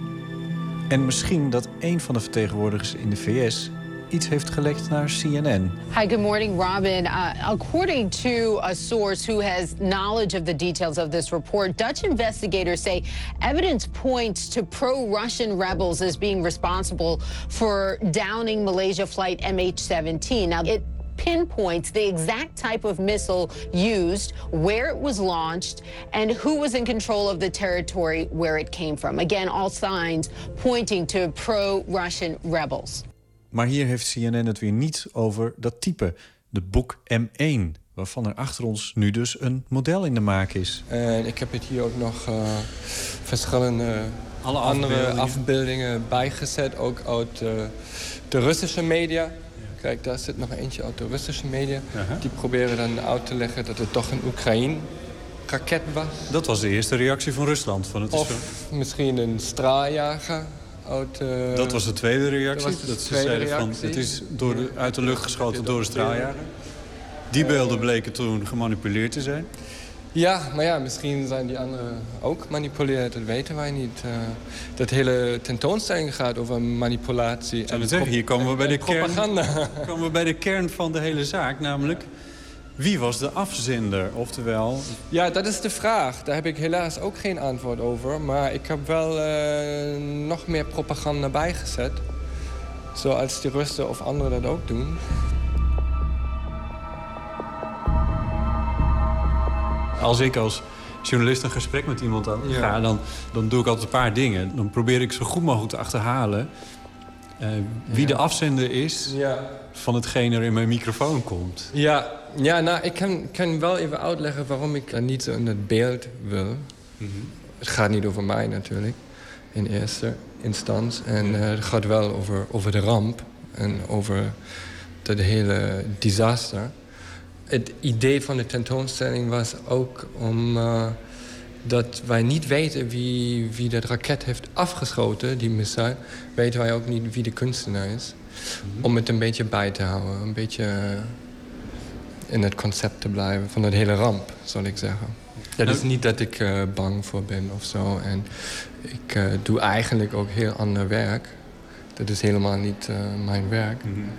En misschien dat een van de vertegenwoordigers in de VS iets heeft gelekt naar CNN. Hi, good morning, Robin. Uh, according to a source who has knowledge of the details of this report, Dutch investigators say evidence points to pro-Russian rebels as being responsible for downing Malaysia flight MH17. Now, it pinpoints the exact type of missile used, where it was launched, and who was in control of the territory where it came from. Again, all signs pointing to pro-Russian rebels. Maar hier heeft CNN het weer niet over dat type, de boek M1, waarvan er achter ons nu dus een model in de maak is. En ik heb het hier ook nog uh, verschillende Alle andere afbeeldingen. afbeeldingen bijgezet, ook uit uh, de Russische media. Kijk, daar zit nog eentje uit de Russische media. Uh -huh. Die proberen dan uit te leggen dat het toch een Oekraïne-raket was. Dat was de eerste reactie van Rusland. Van het of is zo... misschien een straaljager. Uit, uh, dat was de tweede reactie. Dat, dat de tweede zeiden reactie. van het is door de, uit de lucht geschoten door een straaljager. Die beelden bleken toen gemanipuleerd te zijn. Ja, maar ja, misschien zijn die anderen ook gemanipuleerd. Dat weten wij niet. Uh, dat hele tentoonstelling gaat over manipulatie. En zeggen, hier komen we, bij de propaganda. Kern, komen we bij de kern van de hele zaak. Namelijk, wie was de afzender? Oftewel... Ja, dat is de vraag. Daar heb ik helaas ook geen antwoord over. Maar ik heb wel uh, nog meer propaganda bijgezet. Zoals de Russen of anderen dat ook doen. Als ik als journalist een gesprek met iemand aan ja. ga... Dan, dan doe ik altijd een paar dingen. Dan probeer ik zo goed mogelijk te achterhalen... Uh, wie ja. de afzender is ja. Van hetgeen er in mijn microfoon komt. Ja, ja nou, ik kan, kan wel even uitleggen waarom ik niet zo in het beeld wil. Mm -hmm. Het gaat niet over mij natuurlijk, in eerste instantie. En uh, het gaat wel over, over de ramp en over het hele disaster. Het idee van de tentoonstelling was ook om... Uh, dat wij niet weten wie, wie dat raket heeft afgeschoten, die missile... weten wij ook niet wie de kunstenaar is. Om het een beetje bij te houden. Een beetje in het concept te blijven van het hele ramp, zal ik zeggen. Het is niet dat ik uh, bang voor ben of zo. En ik uh, doe eigenlijk ook heel ander werk. Dat is helemaal niet uh, mijn werk. Mm -hmm.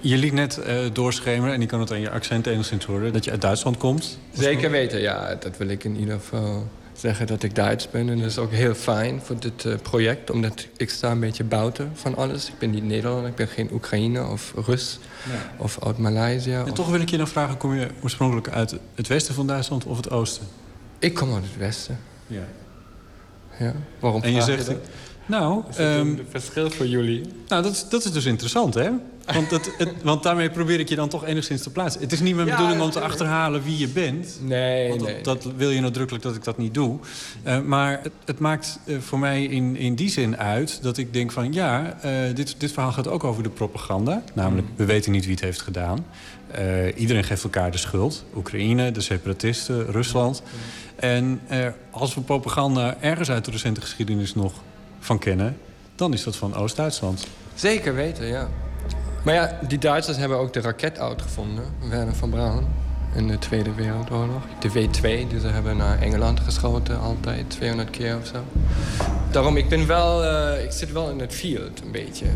Je liet net uh, doorschemeren, en ik kan het aan je accent enigszins horen... dat je uit Duitsland komt. Zeker weten, ja. Dat wil ik in ieder geval zeggen dat ik Duits ben. En dat is ook heel fijn voor dit uh, project. Omdat ik sta een beetje buiten van alles. Ik ben niet Nederlander, ik ben geen Oekraïne of Rus. Of uit Maleisië. En of... toch wil ik je dan vragen, kom je oorspronkelijk uit het westen van Duitsland of het oosten? Ik kom uit het westen. Ja. Ja, waarom en je zegt, je nou, is um, een verschil voor jullie? Nou, dat, dat is dus interessant, hè? Want, dat, het, want daarmee probeer ik je dan toch enigszins te plaatsen. Het is niet mijn ja, bedoeling om te achterhalen wie je bent. Nee, want nee. Dat, dat wil je nadrukkelijk dat ik dat niet doe. Uh, maar het, het maakt uh, voor mij in, in die zin uit dat ik denk van... ja, uh, dit, dit verhaal gaat ook over de propaganda. Namelijk, mm. we weten niet wie het heeft gedaan. iedereen geeft elkaar de schuld. Oekraïne, de separatisten, Rusland. En als we propaganda ergens uit de recente geschiedenis nog van kennen dan is dat van Oost-Duitsland. Zeker weten, ja. Maar ja, die Duitsers hebben ook de raket uitgevonden, Werner van Braun, in de Tweede Wereldoorlog. De W2, die ze hebben naar Engeland geschoten, altijd 200 keer of zo. Daarom, ik ben wel, eh, ik zit wel in het field een beetje.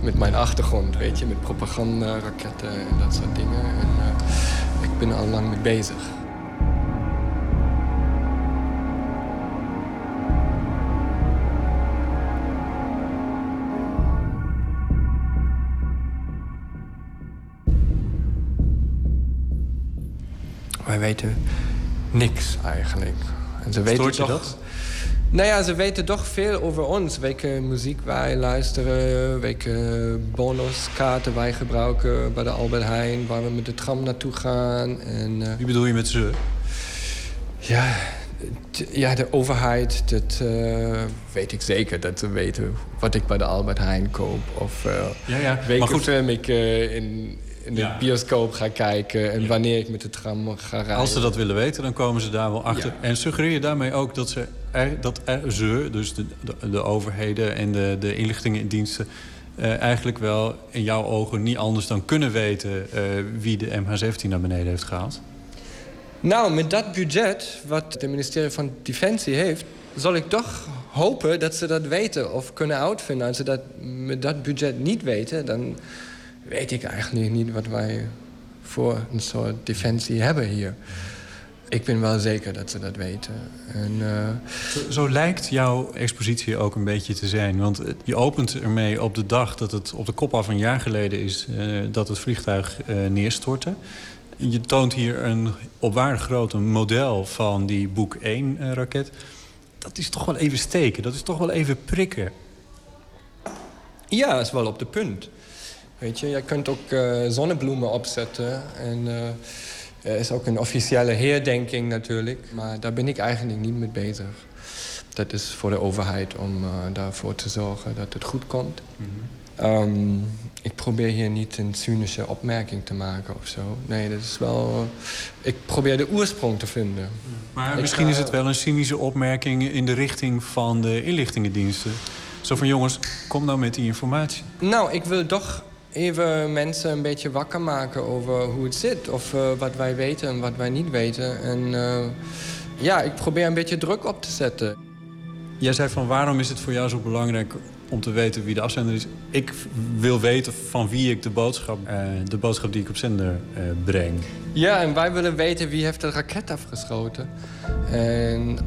Met mijn achtergrond, weet je, met propaganda, raketten en dat soort dingen. En uh, ik ben al lang mee bezig. Wij weten niks eigenlijk. En ze weten Stoort je toch, dat? Nou ja, ze weten toch veel over ons. Welke muziek wij luisteren, welke bonuskaarten wij gebruiken bij de Albert Heijn, waar we met de tram naartoe gaan. En, eh, Wie bedoel je met ze? ja, ja, de overheid, dat eh, weet ik zeker. Dat ze weten wat ik bij de Albert Heijn koop. Of eh Ja, ja. welke Maar goed. film ik in, in de Ja. bioscoop ga kijken. En wanneer ik met de tram ga rijden. Als ze dat willen weten, dan komen ze daar wel achter. En suggereer je daarmee ook dat ze, er, dat er, ze dus de, de, de overheden en de, de inlichtingendiensten... eh, eigenlijk wel in jouw ogen niet anders dan kunnen weten... eh, wie de MH17 naar beneden heeft gehaald? Nou, met dat budget wat het ministerie van Defensie heeft... zal ik toch hopen dat ze dat weten of kunnen uitvinden. Als ze dat met dat budget niet weten... dan weet ik eigenlijk niet wat wij voor een soort defensie hebben hier. Ik ben wel zeker dat ze dat weten. En, eh, Zo, zo lijkt jouw expositie ook een beetje te zijn. Want je opent ermee op de dag dat het op de kop af een jaar geleden is... eh, dat het vliegtuig eh, neerstortte. Je toont hier een op waarde groot een model van die Boek 1-raket. dat is toch wel even steken, dat is toch wel even prikken. Ja, dat is wel op de punt. Weet je, je kunt ook eh, zonnebloemen opzetten. En eh, er is ook een officiële herdenking natuurlijk. Maar daar ben ik eigenlijk niet mee bezig. Dat is voor de overheid om eh, daarvoor te zorgen dat het goed komt. Ehm, ik probeer hier niet een cynische opmerking te maken of zo. Nee, dat is wel... ik probeer de oorsprong te vinden. Maar Ik misschien ga- is het wel een cynische opmerking in de richting van de inlichtingendiensten. Zo van jongens, kom nou met die informatie. Nou, ik wil toch even mensen een beetje wakker maken over hoe het zit. Of eh, wat wij weten en wat wij niet weten. En eh, ja, ik probeer een beetje druk op te zetten. Jij zei van waarom is het voor jou zo belangrijk om te weten wie de afzender is? Ik wil weten van wie ik de boodschap, eh, de boodschap die ik op zender breng. Ja, en wij willen weten wie heeft de raket afgeschoten. En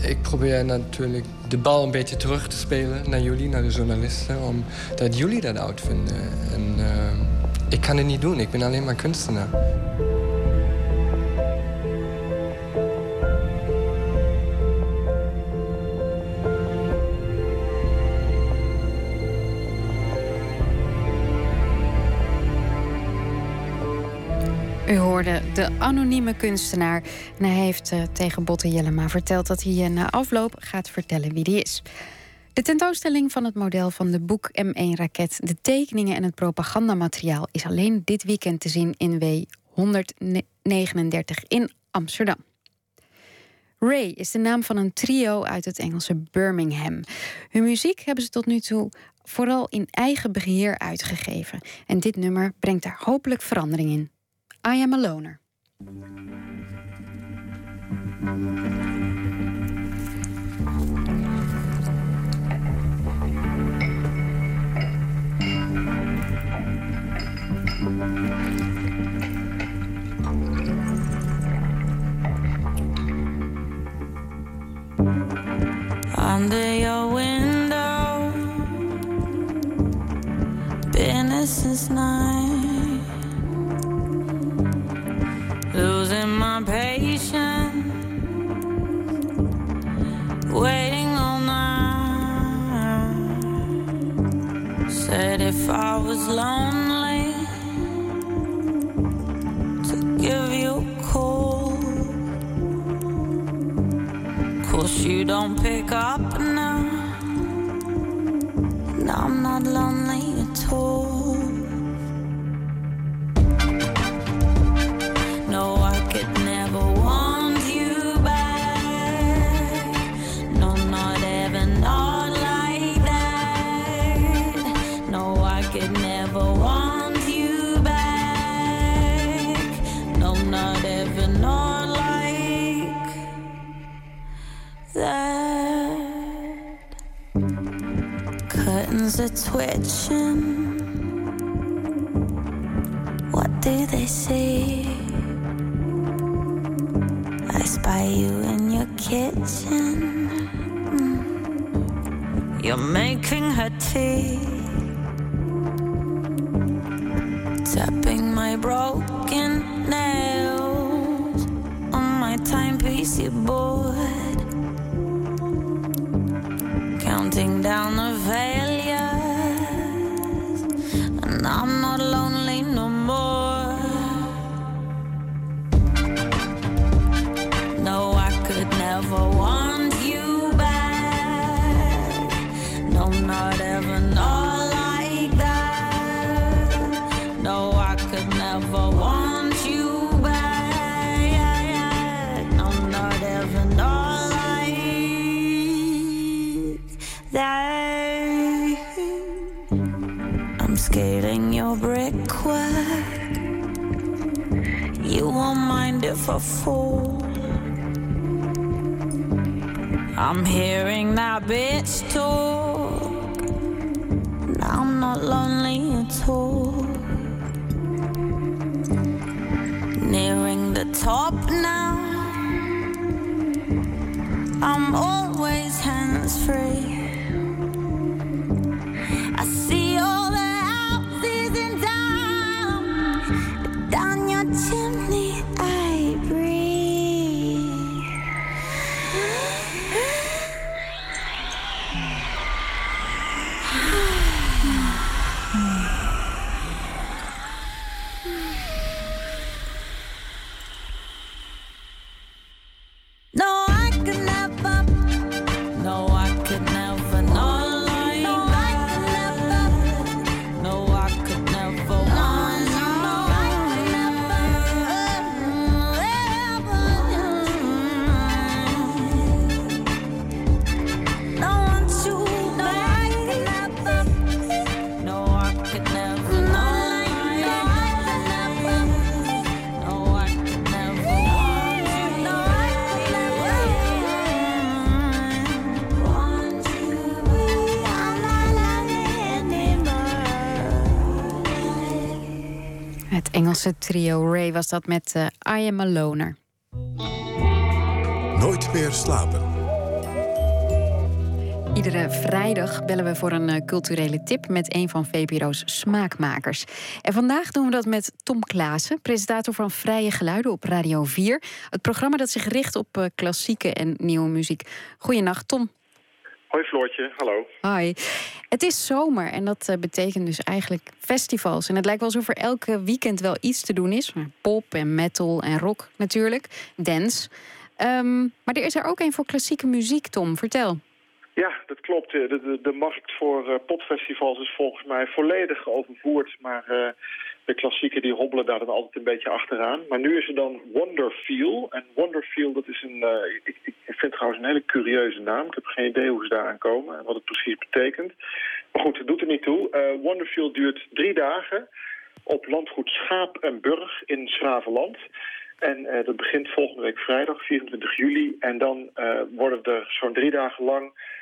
ik probeer natuurlijk de bal een beetje terug te spelen naar jullie, naar de journalisten. Omdat jullie dat uitvinden. En eh, ik kan het niet doen, ik ben alleen maar kunstenaar. U hoorde de anonieme kunstenaar. En hij heeft eh, tegen Botte Jellema verteld dat hij eh, na afloop gaat vertellen wie die is. De tentoonstelling van het model van de Boek M1-raket, de tekeningen en het propagandamateriaal is alleen dit weekend te zien in W 139 in Amsterdam. Ray is de naam van een trio uit het Engelse Birmingham. Hun muziek hebben ze tot nu toe vooral in eigen beheer uitgegeven. En dit nummer brengt daar hopelijk verandering in. I am a loner. under your window. Been since night. Losing my patience. Waiting all night. Said if I was lonely, to give you a call. Course you don't pick up now. And I'm not lonely at all. Twitching. What do they see? Engelse trio Ray was dat met eh, I Am a Loner. Nooit meer slapen. Iedere vrijdag bellen we voor een eh, culturele tip met een van VPRO's smaakmakers. En vandaag doen we dat met Tom Klaassen, presentator van Vrije Geluiden op Radio 4. Het programma dat zich richt op eh, klassieke en nieuwe muziek. Goedenacht, Tom. Hoi Floortje, hallo. Hi. Het is zomer en dat eh, betekent dus eigenlijk festivals. En het lijkt wel alsof er elke weekend wel iets te doen is. Pop en metal en rock natuurlijk. Dance. Ehm, maar er is er ook een voor klassieke muziek, Tom. Vertel. Ja, dat klopt. De, de, de markt voor eh, popfestivals is volgens mij volledig overvoerd. Maar eh, de klassieken die hobbelen daar dan altijd een beetje achteraan. Maar nu is er dan Wonderfeel. En Wonderfeel, dat is een... eh, ik, vind trouwens een hele curieuze naam. Ik heb geen idee hoe ze daaraan komen en wat het precies betekent. Maar goed, het doet er niet toe. Eh Wonderfeel duurt drie dagen op landgoed Schaap en Burg in Schravenland. En eh, dat begint volgende week vrijdag, 24 juli. En dan worden er zo'n drie dagen lang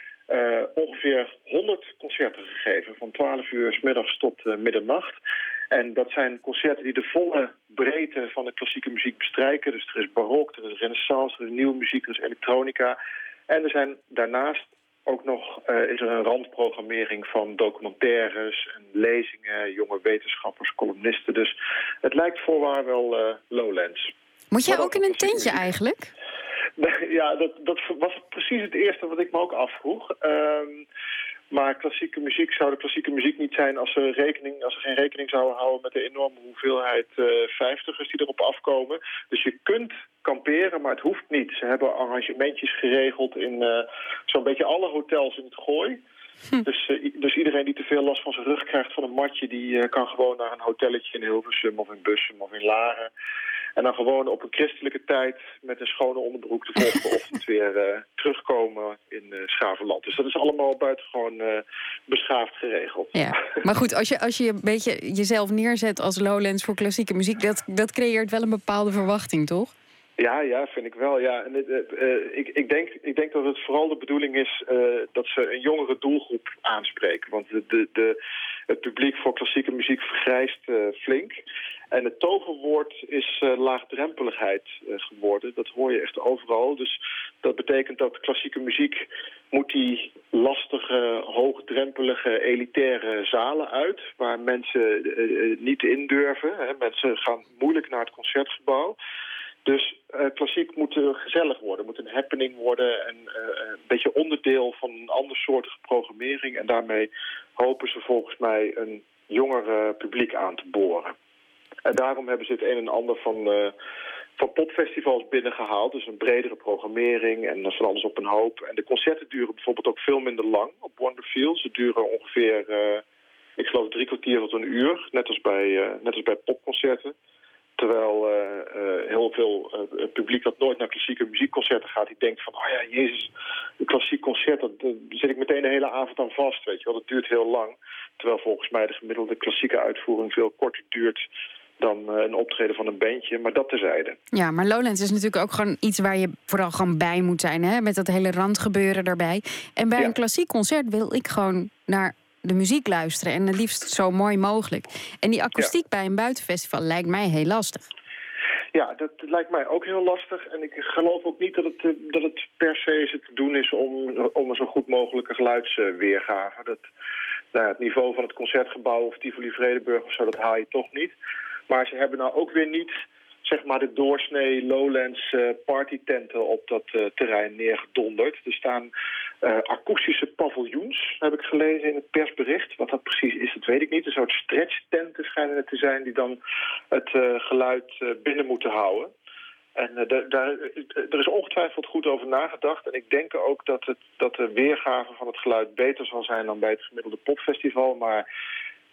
ongeveer 100 concerten gegeven. Van 12 uur s middags tot middernacht. En dat zijn concerten die de volle breedte van de klassieke muziek bestrijken. Dus er is barok, er is renaissance, er is nieuwe muziek, er is elektronica. En er zijn daarnaast ook nog eh, is er een randprogrammering van documentaires en lezingen, jonge wetenschappers, columnisten. Dus het lijkt voorwaar wel eh, Lowlands. Moet jij ook in een tentje eigenlijk? Ja, dat, dat was precies het eerste wat ik me ook afvroeg. Ehm, maar klassieke muziek zou de klassieke muziek niet zijn als ze, rekening, als ze geen rekening zouden houden met de enorme hoeveelheid eh vijftigers die erop afkomen. Dus je kunt kamperen, maar het hoeft niet. Ze hebben arrangementjes geregeld in eh, zo'n beetje alle hotels in het gooi. Dus, eh, dus iedereen die te veel last van zijn rug krijgt van een matje... die eh, kan gewoon naar een hotelletje in Hilversum of in Bussum of in Laren. En dan gewoon op een christelijke tijd met een schone onderbroek de volgende ochtend weer eh, terugkomen in uh, Schavenland. Dus dat is allemaal buitengewoon uh, beschaafd geregeld. Ja. Maar goed, als je, als je een beetje jezelf neerzet als Lowlands voor klassieke muziek, dat, dat creëert wel een bepaalde verwachting, toch? Ja, ja, vind ik wel. Ja. En, uh, ik, ik, denk, ik denk dat het vooral de bedoeling is uh, dat ze een jongere doelgroep aanspreken. Want de, de, de, het publiek voor klassieke muziek vergrijst uh, flink. En het toverwoord is laagdrempeligheid geworden. Dat hoor je echt overal. Dus dat betekent dat klassieke muziek moet die lastige, hoogdrempelige, elitaire zalen uit... waar mensen niet in durven. Hè. Mensen gaan moeilijk naar het concertgebouw... Dus uh, klassiek moet uh, gezellig worden, moet een happening worden... en uh, een beetje onderdeel van een ander soort programmering. En daarmee hopen ze volgens mij een jonger publiek aan te boren. En daarom hebben ze het een en ander van, van popfestivals binnengehaald. Dus een bredere programmering en van alles op een hoop. En de concerten duren bijvoorbeeld ook veel minder lang op Wonderfield. Ze duren ongeveer, ik geloof, drie kwartier tot een uur. Net als bij, net als bij popconcerten. Terwijl uh, uh, heel veel uh, publiek dat nooit naar klassieke muziekconcerten gaat... die denkt van, oh ja, jezus, een klassiek concert, dat, daar zit ik meteen de hele avond aan vast, weet je wel. Dat duurt heel lang. Terwijl volgens mij de gemiddelde klassieke uitvoering veel korter duurt dan een optreden van een bandje, maar dat terzijde. Ja, maar Lowlands is natuurlijk ook gewoon iets waar je vooral gewoon bij moet zijn, hè? met dat hele randgebeuren daarbij. En bij ja. een klassiek concert wil ik gewoon naar de muziek luisteren. En het liefst zo mooi mogelijk. En die akoestiek ja. bij een buitenfestival lijkt mij heel lastig. Ja, dat lijkt mij ook heel lastig. En ik geloof ook niet dat het, dat het per se te doen is om, om een zo goed mogelijke geluidsweergave. Dat, nou, het niveau van het concertgebouw of Tivoli Vredenburg of zo, dat haal je toch niet. Maar ze hebben nou ook weer niet zeg maar de doorsnee Lowlands uh, partytenten op dat uh, terrein neergedonderd. Er staan uh, akoestische paviljoens, heb ik gelezen in het persbericht. Wat dat precies is, dat weet ik niet. Een soort stretchtenten schijnen het te zijn die dan het geluid binnen moeten houden. En daar, er is ongetwijfeld goed over nagedacht. En ik denk ook dat, het, dat de weergave van het geluid beter zal zijn dan bij het gemiddelde popfestival. Maar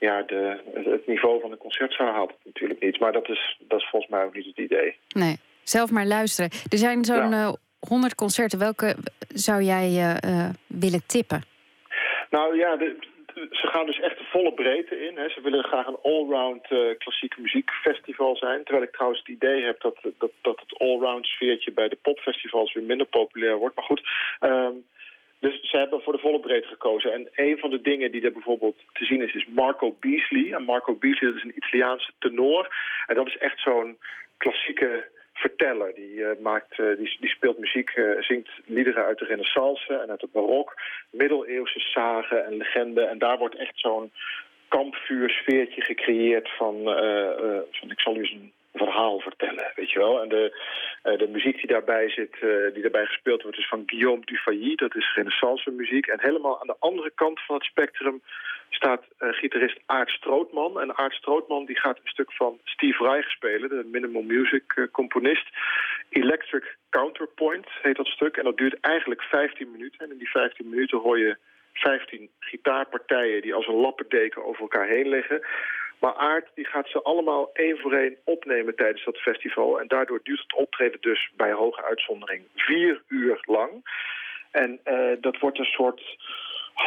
ja, de, het niveau van de concertzaal haalt het natuurlijk niet. Maar dat is, dat is volgens mij ook niet het idee. Nee, zelf maar luisteren. Er zijn zo'n ja. 100 concerten. Welke zou jij uh, willen tippen? Nou ja, de, de, ze gaan dus echt de volle breedte in. Hè. Ze willen graag een allround uh, klassieke muziekfestival zijn. Terwijl ik trouwens het idee heb dat, dat, dat het allround sfeertje bij de popfestivals weer minder populair wordt. Maar goed... Um, dus ze hebben voor de volle breedte gekozen. En een van de dingen die er bijvoorbeeld te zien is, is Marco Beasley. En Marco Beasley dat is een Italiaanse tenor. En dat is echt zo'n klassieke verteller. Die, uh, maakt, uh, die, die, speelt muziek, uh, zingt liederen uit de renaissance en uit het barok. Middeleeuwse zagen en legenden. En daar wordt echt zo'n kampvuursfeertje gecreëerd van, van... Ik zal u eens een verhaal vertellen, weet je wel. En de, uh, de muziek die daarbij zit, uh, die daarbij gespeeld wordt, is van Guillaume Dufay. Dat is renaissance muziek. En helemaal aan de andere kant van het spectrum staat uh, gitarist Aart Strootman. En Aart Strootman die gaat een stuk van Steve Reich spelen, de minimal music componist. Electric Counterpoint heet dat stuk. En dat duurt eigenlijk 15 minuten. En in die 15 minuten hoor je 15 gitaarpartijen die als een lappendeken over elkaar heen liggen. Maar Aard die gaat ze allemaal één voor één opnemen tijdens dat festival. En daardoor duurt het optreden dus bij hoge uitzondering vier uur lang. En uh, dat wordt een soort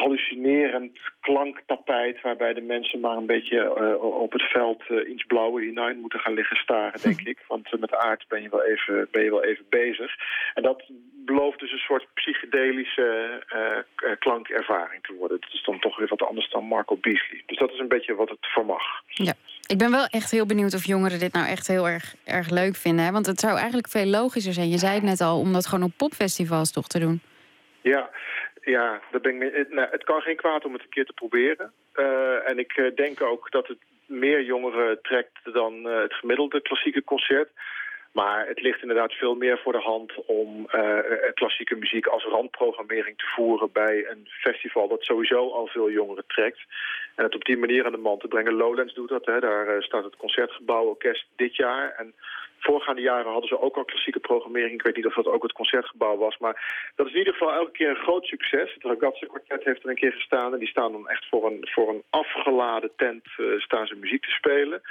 hallucinerend klanktapijt... waarbij de mensen maar een beetje uh, op het veld uh, iets blauwe hinein moeten gaan liggen staren, denk ik. Want uh, met de aard ben je, wel even, ben je wel even bezig. En dat belooft dus een soort psychedelische klankervaring te worden. Dat is dan toch weer wat anders dan Marco Beasley. Dus dat is een beetje wat het vermag. Ja. Ik ben wel echt heel benieuwd of jongeren dit nou echt heel erg, erg leuk vinden. Hè? Want het zou eigenlijk veel logischer zijn. Je zei het net al, om dat gewoon op popfestivals toch te doen. Ja, ja, dat ben ik, het, nou, het kan geen kwaad om het een keer te proberen. Uh, en ik uh, denk ook dat het meer jongeren trekt dan het gemiddelde klassieke concert. Maar het ligt inderdaad veel meer voor de hand om klassieke muziek als randprogrammering te voeren bij een festival dat sowieso al veel jongeren trekt. En het op die manier aan de man te brengen. Lowlands doet dat, hè. daar staat het Concertgebouworkest dit jaar. En voorgaande jaren hadden ze ook al klassieke programmering. Ik weet niet of dat ook het concertgebouw was. Maar dat is in ieder geval elke keer een groot succes. Het Ragazzi Quartet heeft er een keer gestaan. En die staan dan echt voor een, voor een afgeladen tent uh, staan ze muziek te spelen.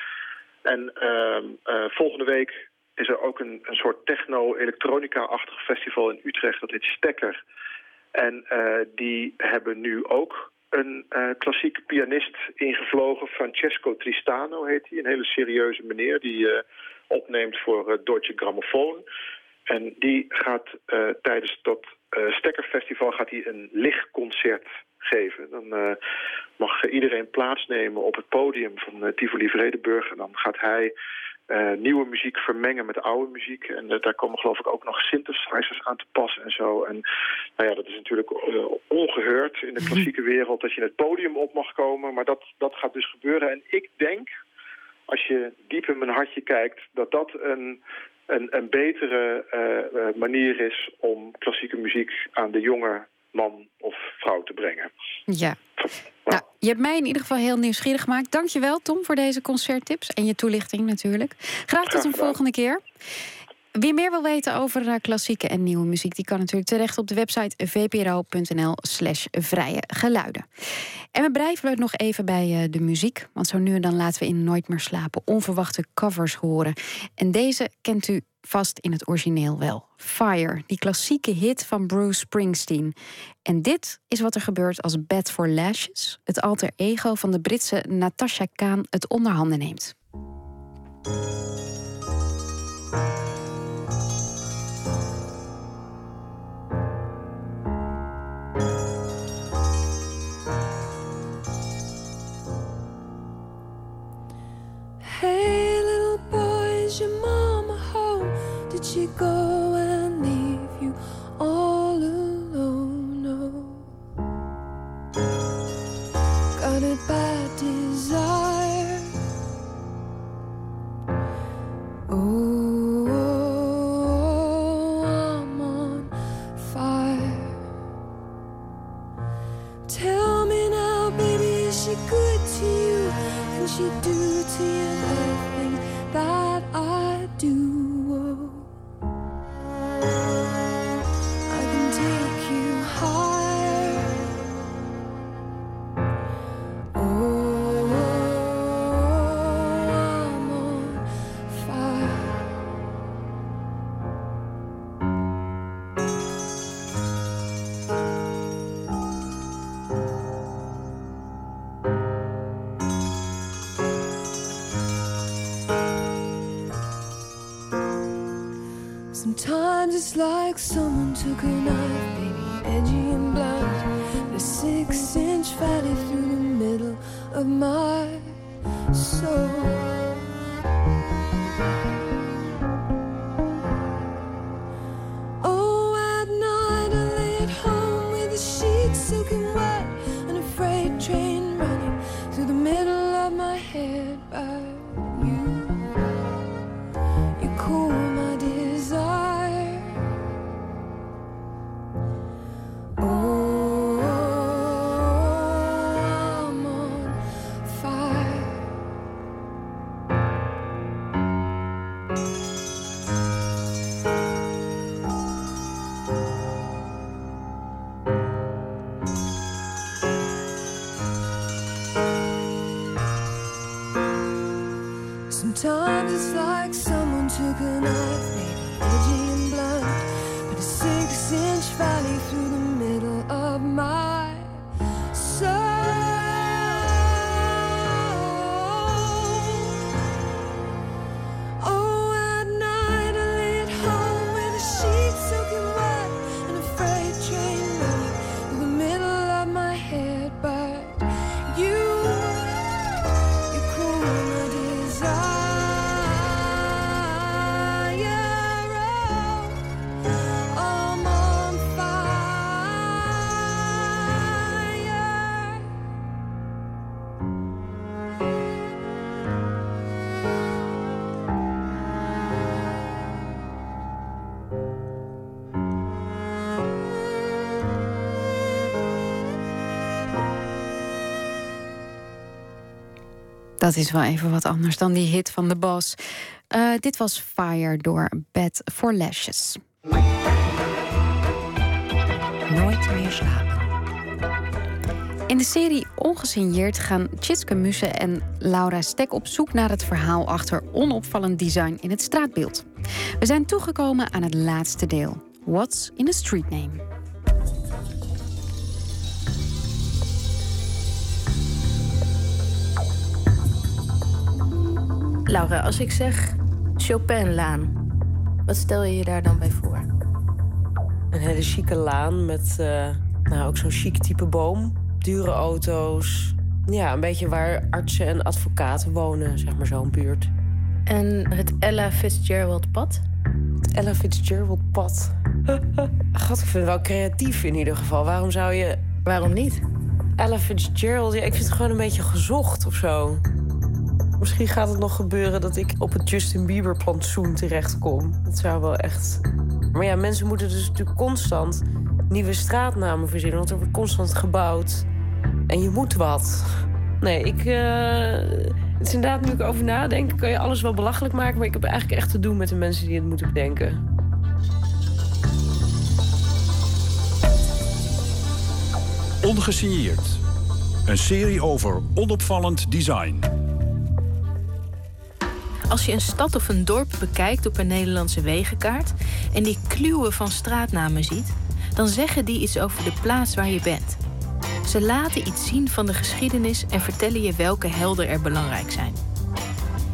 En uh, uh, volgende week is er ook een, een soort techno-elektronica-achtig festival in Utrecht. Dat heet Stekker. En eh, die hebben nu ook een uh, klassiek pianist ingevlogen. Francesco Tristano heet hij. Een hele serieuze meneer die opneemt voor uh, Deutsche Grammophon. En die gaat tijdens dat Stekkerfestival gaat hij een lichtconcert geven. Dan mag iedereen plaatsnemen op het podium van Tivoli Vredenburg. En dan gaat hij uh, nieuwe muziek vermengen met oude muziek. En daar komen geloof ik ook nog synthesizers aan te passen en zo. En nou ja, dat is natuurlijk ongeheurd in de klassieke wereld dat je het podium op mag komen. Maar dat, dat gaat dus gebeuren. En ik denk, als je diep in mijn hartje kijkt, dat dat een, een, een betere manier is om klassieke muziek aan de jonge man of vrouw te brengen. Ja. Nou, je hebt mij in ieder geval heel nieuwsgierig gemaakt. Dankjewel, Tom, voor deze concerttips en je toelichting natuurlijk. Graag tot een volgende keer. Wie meer wil weten over klassieke en nieuwe muziek, die kan natuurlijk terecht op de website vpro.nl/slash vrije geluiden. En we blijven nog even bij de muziek, want zo nu en dan laten we in Nooit meer slapen onverwachte covers horen. En deze kent u vast in het origineel wel. Fire, die klassieke hit van Bruce Springsteen. En dit is wat er gebeurt als Bad for Lashes, het alter ego van de Britse Natasha Khan, het onderhanden neemt. Hey little boy, is your mama home? Did she go like someone took a knife, baby, edgy and blunt, a six inch valley through the middle of my soul. Dat is wel even wat anders dan die hit van de Boss. Eh, dit was Fire door Bed for Lashes. Nooit meer slapen. In de serie Ongesigneerd gaan Tjitske Muse en Laura Stek op zoek naar het verhaal achter onopvallend design in het straatbeeld. We zijn toegekomen aan het laatste deel. What's in a street name? Laura, als ik zeg Chopinlaan, wat stel je je daar dan bij voor? Een hele chique laan met uh, nou, ook zo'n chic type boom. Dure auto's. Ja, een beetje waar artsen en advocaten wonen, zeg maar zo'n buurt. En het Ella Fitzgerald pad? Het Ella Fitzgerald pad. God, ik vind het wel creatief in ieder geval. Waarom zou je... Waarom niet? Ella Fitzgerald, ja, ik vind het gewoon een beetje gezocht of zo. Misschien gaat het nog gebeuren dat ik op het Justin Bieber plantsoen terechtkom. Dat zou wel echt. Maar ja, mensen moeten dus natuurlijk constant nieuwe straatnamen verzinnen, want er wordt constant gebouwd. En je moet wat. Nee, ik. Uh... Het is inderdaad, nu ik over nadenk, kan je alles wel belachelijk maken. Maar ik heb eigenlijk echt te doen met de mensen die het moeten bedenken. Ongesigneerd. Een serie over onopvallend design. Als je een stad of een dorp bekijkt op een Nederlandse wegenkaart en die kluwen van straatnamen ziet, dan zeggen die iets over de plaats waar je bent. Ze laten iets zien van de geschiedenis en vertellen je welke helden er belangrijk zijn.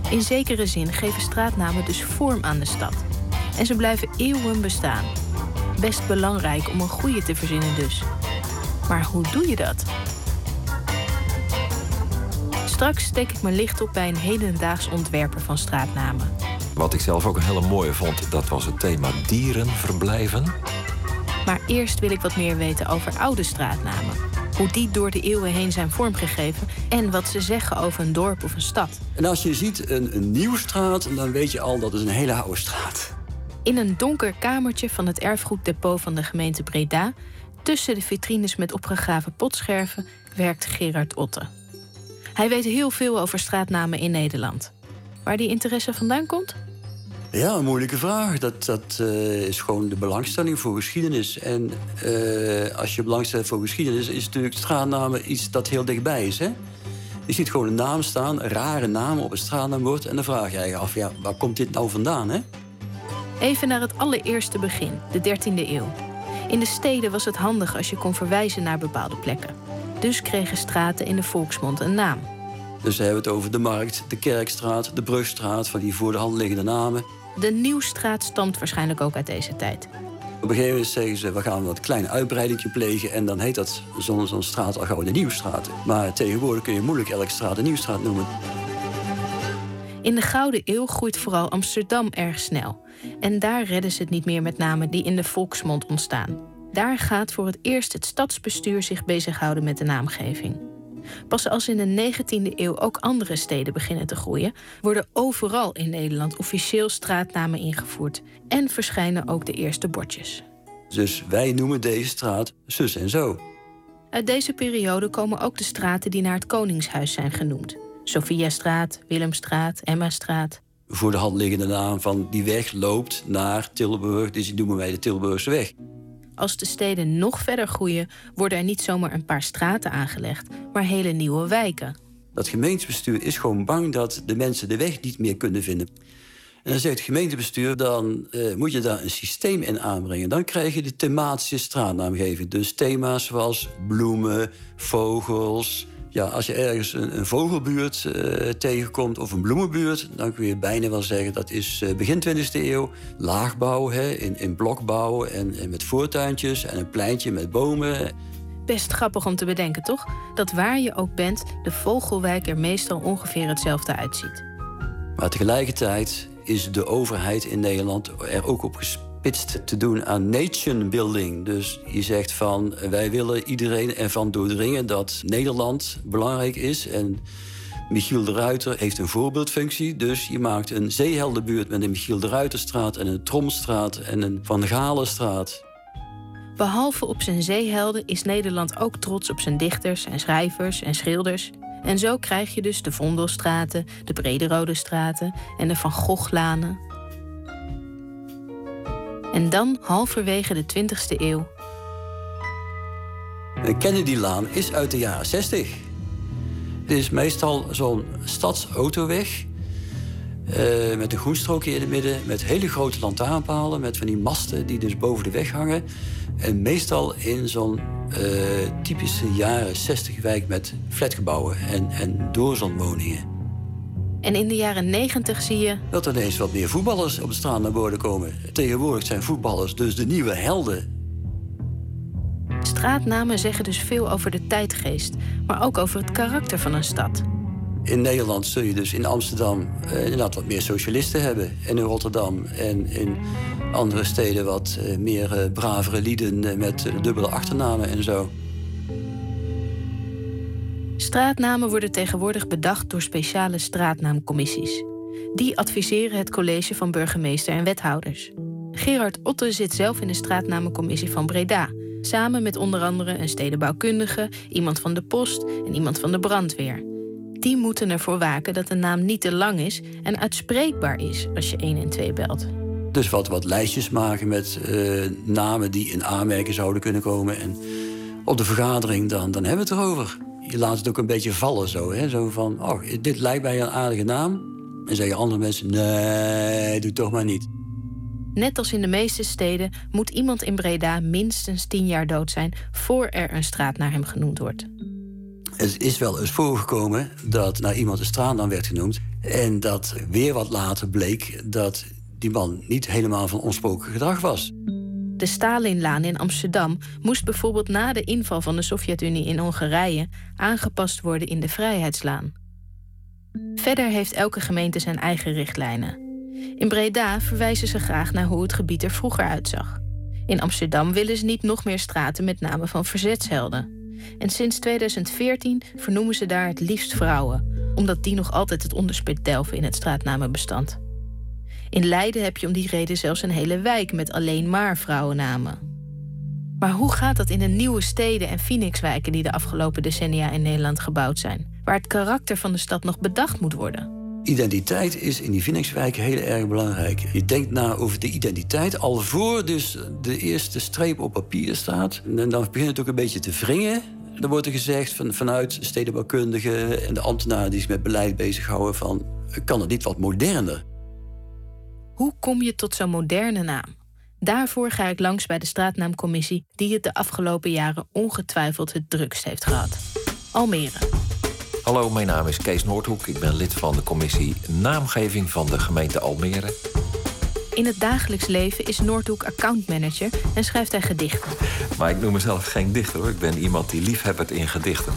In zekere zin geven straatnamen dus vorm aan de stad. En ze blijven eeuwen bestaan. Best belangrijk om een goede te verzinnen dus. Maar hoe doe je dat? Straks steek ik mijn licht op bij een hedendaags ontwerper van straatnamen. Wat ik zelf ook een hele mooie vond, dat was het thema dierenverblijven. Maar eerst wil ik wat meer weten over oude straatnamen. Hoe die door de eeuwen heen zijn vormgegeven en wat ze zeggen over een dorp of een stad. En als je ziet een, een nieuwe straat, dan weet je al dat is een hele oude straat. In een donker kamertje van het erfgoeddepot van de gemeente Breda, tussen de vitrines met opgegraven potscherven, werkt Gerard Otte. Hij weet heel veel over straatnamen in Nederland. Waar die interesse vandaan komt? Ja, een moeilijke vraag. Dat, dat uh, is gewoon de belangstelling voor geschiedenis. En uh, als je belangstelling voor geschiedenis... is natuurlijk straatnamen iets dat heel dichtbij is. Hè? Je ziet gewoon een naam staan, een rare naam op een straatnaambord... en dan vraag je je af, ja, waar komt dit nou vandaan, hè? Even naar het allereerste begin, de 13e eeuw. In de steden was het handig als je kon verwijzen naar bepaalde plekken. Dus kregen straten in de volksmond een naam. Dus we hebben het over de Markt, de Kerkstraat, de Brugstraat... van die voor de hand liggende namen. De Nieuwstraat stamt waarschijnlijk ook uit deze tijd. Op een gegeven moment zeggen ze, we gaan wat klein uitbreiding plegen... en dan heet dat zo'n zo straat al gauw de Nieuwstraat. Maar tegenwoordig kun je moeilijk elke straat een Nieuwstraat noemen. In de Gouden Eeuw groeit vooral Amsterdam erg snel. En daar redden ze het niet meer met namen die in de volksmond ontstaan. Daar gaat voor het eerst het stadsbestuur zich bezighouden met de naamgeving. Pas als in de 19e eeuw ook andere steden beginnen te groeien, worden overal in Nederland officieel straatnamen ingevoerd en verschijnen ook de eerste bordjes. Dus wij noemen deze straat zus en zo. Uit deze periode komen ook de straten die naar het Koningshuis zijn genoemd: Sophiastraat, Willemstraat, Emmastraat. Voor de hand liggende naam van die weg loopt naar Tilburg, dus die noemen wij de Tilburgse weg. Als de steden nog verder groeien, worden er niet zomaar een paar straten aangelegd, maar hele nieuwe wijken. Dat gemeentebestuur is gewoon bang dat de mensen de weg niet meer kunnen vinden. En dan zegt het gemeentebestuur, dan uh, moet je daar een systeem in aanbrengen. Dan krijg je de thematische straatnaamgeving. Dus thema's zoals bloemen, vogels, ja, als je ergens een, een vogelbuurt uh, tegenkomt of een bloemenbuurt, dan kun je bijna wel zeggen dat is uh, begin 20e eeuw. Laagbouw hè, in, in blokbouw en, en met voortuintjes en een pleintje met bomen. Best grappig om te bedenken, toch? Dat waar je ook bent, de vogelwijk er meestal ongeveer hetzelfde uitziet. Maar tegelijkertijd is de overheid in Nederland er ook op gespeeld pitst te doen aan nation building. Dus je zegt van wij willen iedereen ervan doordringen dat Nederland belangrijk is. En Michiel de Ruiter heeft een voorbeeldfunctie. Dus je maakt een zeeheldenbuurt met een Michiel de Ruiterstraat en een Tromstraat en een Van Galenstraat. Behalve op zijn zeehelden is Nederland ook trots op zijn dichters en schrijvers en schilders. En zo krijg je dus de Vondelstraten, de Brederode straten en de Van Goghlanen. En dan, halverwege de 20e eeuw, Kennedy-laan is uit de jaren 60. Het is meestal zo'n stadsautoweg. eh, met een groenstrookje in het midden. Met hele grote lantaarnpalen. Met van die masten die dus boven de weg hangen. En meestal in zo'n eh, typische jaren 60 wijk met flatgebouwen en, en doorzonwoningen. En in de jaren 90 zie je Dat er ineens wat meer voetballers op de straat naar boven komen. Tegenwoordig zijn voetballers dus de nieuwe helden. straatnamen zeggen dus veel over de tijdgeest, maar ook over het karakter van een stad. In Nederland zul je dus in Amsterdam eh, inderdaad wat meer socialisten hebben. En in Rotterdam en in andere steden wat eh, meer eh, bravere lieden eh, met eh, dubbele achternamen en zo. Straatnamen worden tegenwoordig bedacht door speciale straatnaamcommissies. Die adviseren het college van burgemeester en wethouders. Gerard Otte zit zelf in de straatnamencommissie van Breda, samen met onder andere een stedenbouwkundige, iemand van de post en iemand van de brandweer. Die moeten ervoor waken dat de naam niet te lang is en uitspreekbaar is als je 112 belt. Dus wat, wat lijstjes maken met eh, namen die in aanmerking zouden kunnen komen. En op de vergadering dan, dan hebben we het erover. Je laat het ook een beetje vallen zo. Hè? Zo van, oh, dit lijkt mij een aardige naam. En zeggen andere mensen, nee, doe toch maar niet. Net als in de meeste steden moet iemand in Breda minstens 10 jaar dood zijn voor er een straat naar hem genoemd wordt. Het is wel eens voorgekomen dat naar iemand een straatnaam werd genoemd. En dat weer wat later bleek dat die man niet helemaal van ontsproken gedrag was. De Stalinlaan in Amsterdam moest bijvoorbeeld na de inval van de Sovjet-Unie in Hongarije aangepast worden in de Vrijheidslaan. Verder heeft elke gemeente zijn eigen richtlijnen. In Breda verwijzen ze graag naar hoe het gebied er vroeger uitzag. In Amsterdam willen ze niet nog meer straten met namen van verzetshelden. En sinds 2014 vernoemen ze daar het liefst vrouwen, omdat die nog altijd het onderspit delven in het straatnamenbestand. In Leiden heb je om die reden zelfs een hele wijk met alleen maar vrouwennamen. Maar hoe gaat dat in de nieuwe steden en Phoenixwijken die de afgelopen decennia in Nederland gebouwd zijn, waar het karakter van de stad nog bedacht moet worden? Identiteit is in die Phoenixwijk heel erg belangrijk. Je denkt na over de identiteit al voor dus de eerste streep op papier staat. En dan begint het ook een beetje te wringen. Dan wordt er gezegd van, vanuit stedenbouwkundigen en de ambtenaren die zich met beleid bezighouden van... kan het niet wat moderner? Hoe kom je tot zo'n moderne naam? Daarvoor ga ik langs bij de straatnaamcommissie die het de afgelopen jaren ongetwijfeld het drukst heeft gehad. Almere. Hallo, mijn naam is Kees Noordhoek. Ik ben lid van de commissie Naamgeving van de gemeente Almere. In het dagelijks leven is Noordhoek accountmanager en schrijft hij gedichten. Maar ik noem mezelf geen dichter hoor. Ik ben iemand die liefhebbert in gedichten.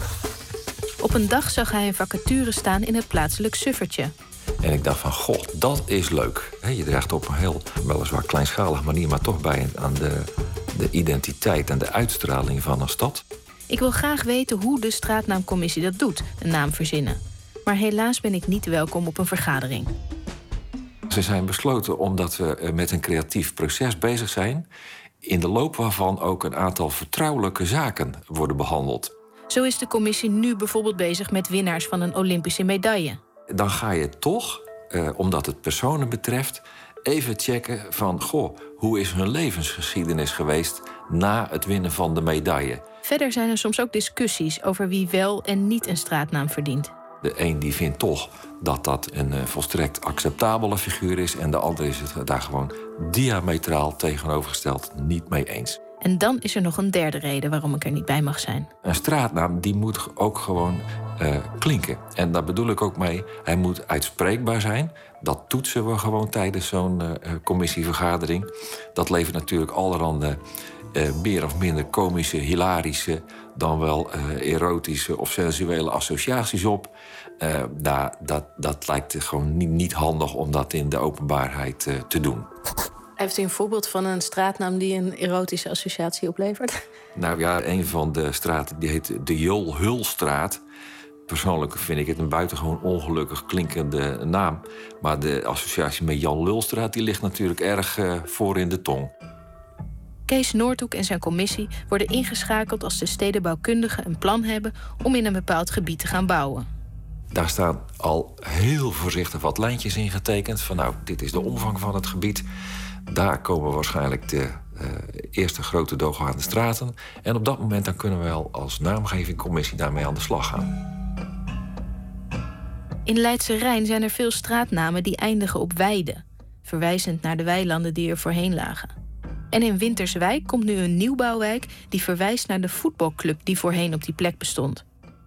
Op een dag zag hij een vacature staan in het plaatselijk suffertje. En ik dacht van, goh, dat is leuk. Je draagt op een heel, weliswaar kleinschalige manier... maar toch bij aan de, de identiteit en de uitstraling van een stad. Ik wil graag weten hoe de straatnaamcommissie dat doet, een naam verzinnen. Maar helaas ben ik niet welkom op een vergadering. Ze zijn besloten omdat we eh, met een creatief proces bezig zijn... in de loop waarvan ook een aantal vertrouwelijke zaken worden behandeld. Zo is de commissie nu bijvoorbeeld bezig met winnaars van een Olympische medaille. Dan ga je toch, eh, omdat het personen betreft... even checken van, goh, hoe is hun levensgeschiedenis geweest... na het winnen van de medaille. Verder zijn er soms ook discussies over wie wel en niet een straatnaam verdient. De een die vindt toch dat dat een eh, volstrekt acceptabele figuur is... en de ander is het daar gewoon diametraal tegenovergesteld niet mee eens. En dan is er nog een derde reden waarom ik er niet bij mag zijn. Een straatnaam die moet ook gewoon eh, klinken. En daar bedoel ik ook mee, hij moet uitspreekbaar zijn. Dat toetsen we gewoon tijdens zo'n eh, eh, commissievergadering. Dat levert natuurlijk allerhande meer of minder komische, hilarische... dan wel erotische of sensuele associaties op. Nou, dat, dat lijkt gewoon niet, niet handig om dat in de openbaarheid te doen. Heeft u een voorbeeld van een straatnaam die een erotische associatie oplevert? Nou ja, een van de straten die heet de Jol-Hulstraat. Persoonlijk vind ik het een buitengewoon ongelukkig klinkende naam. Maar de associatie met Jan Lulstraat die ligt natuurlijk erg eh, voor in de tong. Kees Noordhoek en zijn commissie worden ingeschakeld als de stedenbouwkundigen een plan hebben om in een bepaald gebied te gaan bouwen. Daar staan al heel voorzichtig wat lijntjes in getekend. Van nou, dit is de omvang van het gebied. Daar komen waarschijnlijk de, eh, eerste grote doorgaande straten. En op dat moment dan kunnen we wel als naamgevingcommissie daarmee aan de slag gaan. In Leidse Rijn zijn er veel straatnamen die eindigen op weide, verwijzend naar de weilanden die er voorheen lagen. En in Winterswijk komt nu een nieuwbouwwijk die verwijst naar de voetbalclub die voorheen op die plek bestond.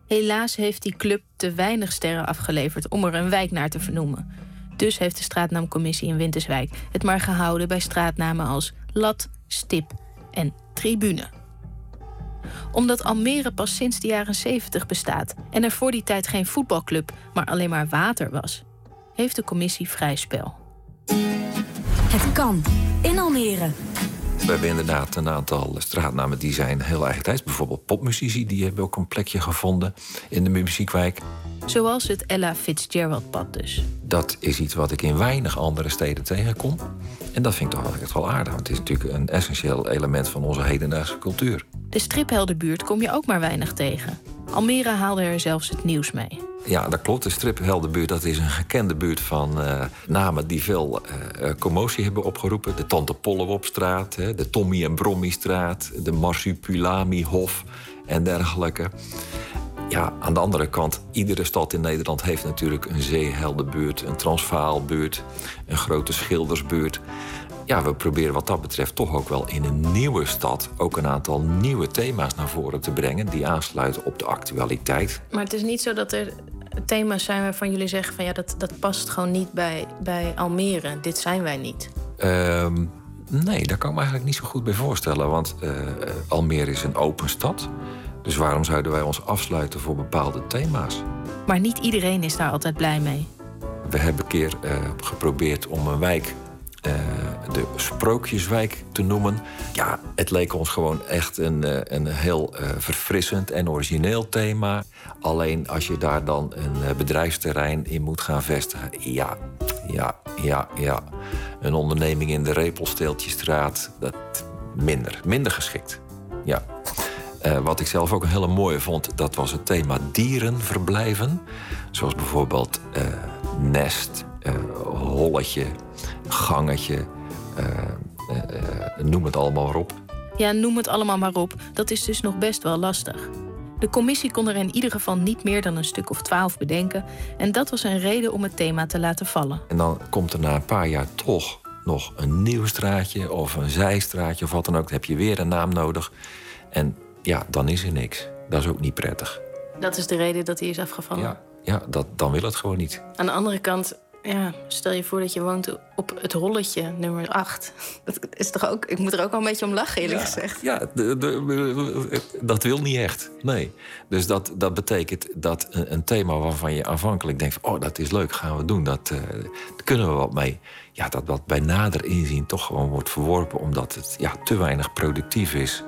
Helaas heeft die club te weinig sterren afgeleverd om er een wijk naar te vernoemen. Dus heeft de straatnaamcommissie in Winterswijk het maar gehouden bij straatnamen als Lat, Stip en Tribune. Omdat Almere pas sinds de jaren 70 bestaat en er voor die tijd geen voetbalclub, maar alleen maar water was, heeft de commissie vrij spel. Het kan. In Almere. We hebben inderdaad een aantal straatnamen die zijn heel eigentijds. Bijvoorbeeld popmuzici, die hebben ook een plekje gevonden in de muziekwijk. Zoals het Ella Fitzgerald-pad dus. Dat is iets wat ik in weinig andere steden tegenkom. En dat vind ik toch wel echt wel aardig. Want het is natuurlijk een essentieel element van onze hedendaagse cultuur. De stripheldenbuurt kom je ook maar weinig tegen. Almere haalde er zelfs het nieuws mee. Ja, dat klopt. De stripheldenbuurt dat is een gekende buurt van eh, namen die veel eh, commotie hebben opgeroepen. De Tante Pollewopstraat, de Tommy en Brommystraat, de Marsupilami-hof en dergelijke. Ja, aan de andere kant, iedere stad in Nederland heeft natuurlijk een zeeheldenbuurt, een transvaalbuurt, een grote schildersbuurt. Ja, we proberen wat dat betreft toch ook wel in een nieuwe stad ook een aantal nieuwe thema's naar voren te brengen die aansluiten op de actualiteit. Maar het is niet zo dat er thema's zijn waarvan jullie zeggen van ja, dat, dat past gewoon niet bij, bij Almere. Dit zijn wij niet. Ehm, nee, daar kan ik me eigenlijk niet zo goed bij voorstellen. Want eh, Almere is een open stad. Dus waarom zouden wij ons afsluiten voor bepaalde thema's? Maar niet iedereen is daar altijd blij mee. We hebben een keer eh, geprobeerd om een wijk eh, de Sprookjeswijk te noemen. Ja, het leek ons gewoon echt een, eh, een heel eh, verfrissend en origineel thema. Alleen als je daar dan een bedrijfsterrein in moet gaan vestigen... ja, ja, ja, ja. Een onderneming in de Repelsteeltjestraat, dat minder. Minder geschikt, ja. Wat ik zelf ook een hele mooie vond, dat was het thema dierenverblijven. Zoals bijvoorbeeld nest, holletje, gangetje, eh, eh, eh, noem het allemaal maar op. Ja, noem het allemaal maar op. Dat is dus nog best wel lastig. De commissie kon er in ieder geval niet meer dan een stuk of twaalf bedenken. En dat was een reden om het thema te laten vallen. En dan komt er na een paar jaar toch nog een nieuw straatje of een zijstraatje of wat dan ook. Dan heb je weer een naam nodig. En ja, dan is er niks. Dat is ook niet prettig. Dat is de reden dat hij is afgevallen. Ja, ja dat, dan wil het gewoon niet. Aan de andere kant, ja, stel je voor dat je woont op het rolletje nummer 8. Dat is toch ook, ik moet er ook wel een beetje om lachen, eerlijk gezegd. Ja, de- de- dat wil niet echt. Nee. Dus dat, dat betekent dat een, een thema waarvan je aanvankelijk denkt: van, oh, dat is leuk, gaan we doen. Dat, eh, daar kunnen we wat mee. Ja, dat dat bij nader inzien toch gewoon wordt verworpen omdat het ja, te weinig productief is.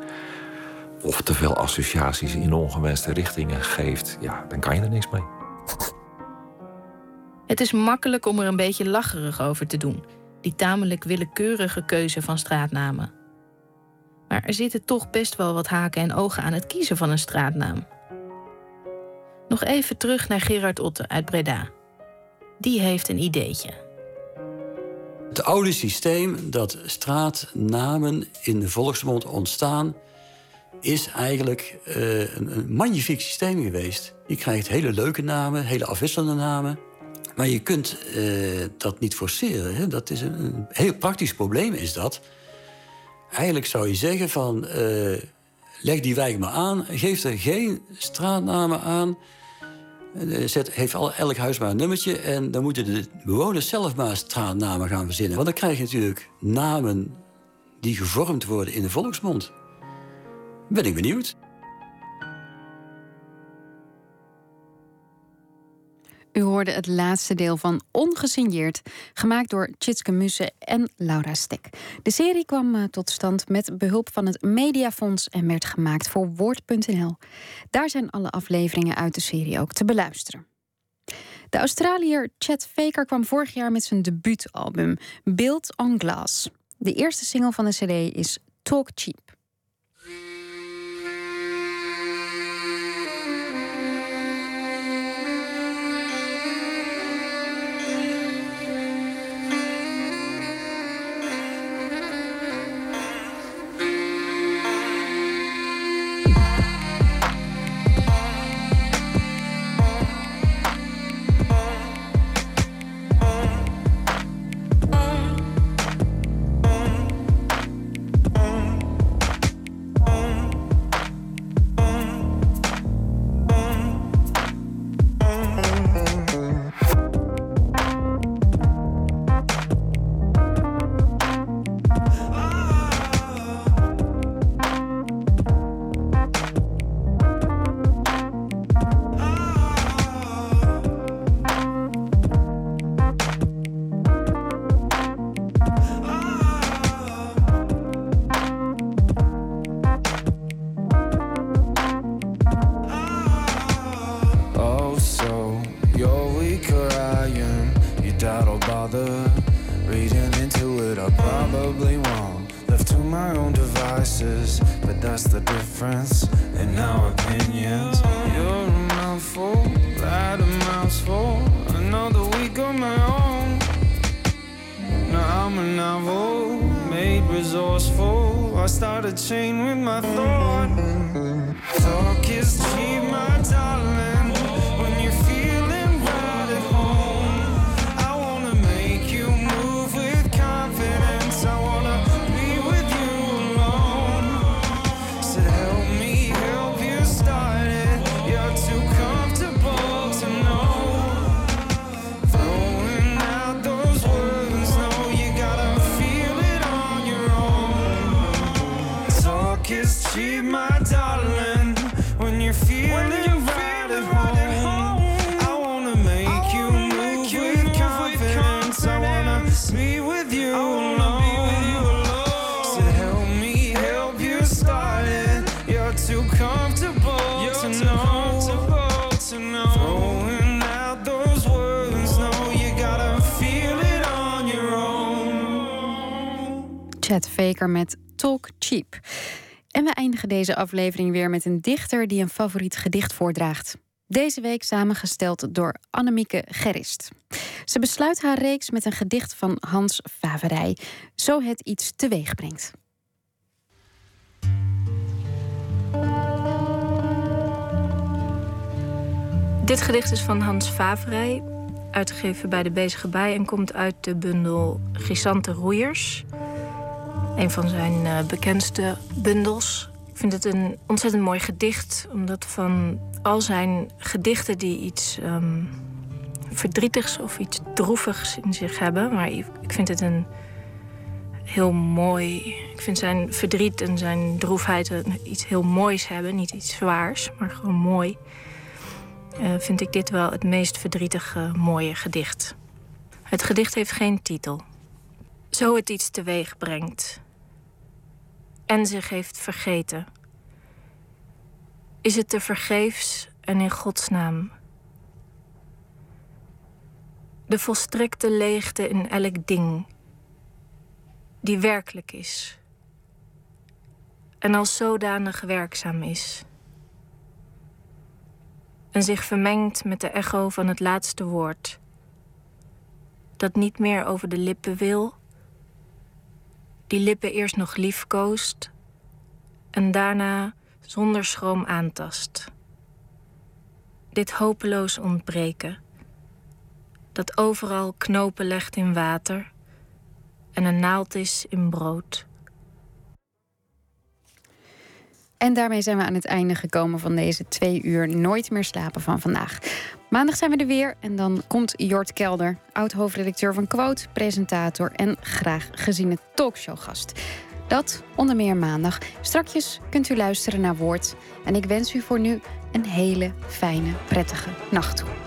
Of te veel associaties in ongewenste richtingen geeft. Ja, dan kan je er niks mee. Het is makkelijk om er een beetje lacherig over te doen. Die tamelijk willekeurige keuze van straatnamen. Maar er zitten toch best wel wat haken en ogen aan het kiezen van een straatnaam. Nog even terug naar Gerard Otte uit Breda. Die heeft een ideetje. Het oude systeem dat straatnamen in de volksmond ontstaan... is eigenlijk eh, een, een magnifiek systeem geweest. Je krijgt hele leuke namen, hele afwisselende namen. Maar je kunt eh, dat niet forceren. Hè? Dat is een, heel praktisch probleem, is dat. Eigenlijk zou je zeggen van... eh, leg die wijk maar aan, geef er geen straatnamen aan... Eh, heeft al, elk huis maar een nummertje. En dan moeten de bewoners zelf maar straatnamen gaan verzinnen. Want dan krijg je natuurlijk namen die gevormd worden in de volksmond. Ben ik benieuwd. U hoorde het laatste deel van Ongesigneerd, gemaakt door Tjitske Musse en Laura Stek. De serie kwam eh, tot stand met behulp van het Mediafonds en werd gemaakt voor Woord.nl. Daar zijn alle afleveringen uit de serie ook te beluisteren. De Australiër Chet Faker kwam vorig jaar met zijn debuutalbum Built on Glass. De eerste single van de CD is Talk Cheap. Chad Faker met Talk Cheap. En we eindigen deze aflevering weer met een dichter die een favoriet gedicht voordraagt. Deze week samengesteld door Annemieke Gerrist. Ze besluit haar reeks met een gedicht van Hans Faverij. Zo het iets teweeg brengt. Dit gedicht is van Hans Favrij, uitgegeven bij de Bezige Bij en komt uit de bundel Grisante Roeiers. Een van zijn eh, bekendste bundels. Ik vind het een ontzettend mooi gedicht, omdat van al zijn gedichten die iets ehm, verdrietigs of iets droevigs in zich hebben, maar ik vind het een heel mooi. Ik vind zijn verdriet en zijn droefheid iets heel moois hebben, niet iets zwaars, maar gewoon mooi. Eh, vind ik dit wel het meest verdrietige mooie gedicht. Het gedicht heeft geen titel. Zo het iets teweeg brengt en zich heeft vergeten. Is het te vergeefs en in Gods naam? De volstrekte leegte in elk ding, die werkelijk is en als zodanig werkzaam is en zich vermengt met de echo van het laatste woord, dat niet meer over de lippen wil, die lippen eerst nog liefkoost en daarna zonder schroom aantast. Dit hopeloos ontbreken, dat overal knopen legt in water en een naald is in brood. En daarmee zijn we aan het einde gekomen van deze twee uur Nooit meer slapen van vandaag. Maandag zijn we er weer en dan komt Jort Kelder, oud-hoofdredacteur van Quote, presentator en graag geziene talkshowgast. Dat onder meer maandag. Strakjes kunt u luisteren naar Woord. En ik wens u voor nu een hele fijne, prettige nacht toe.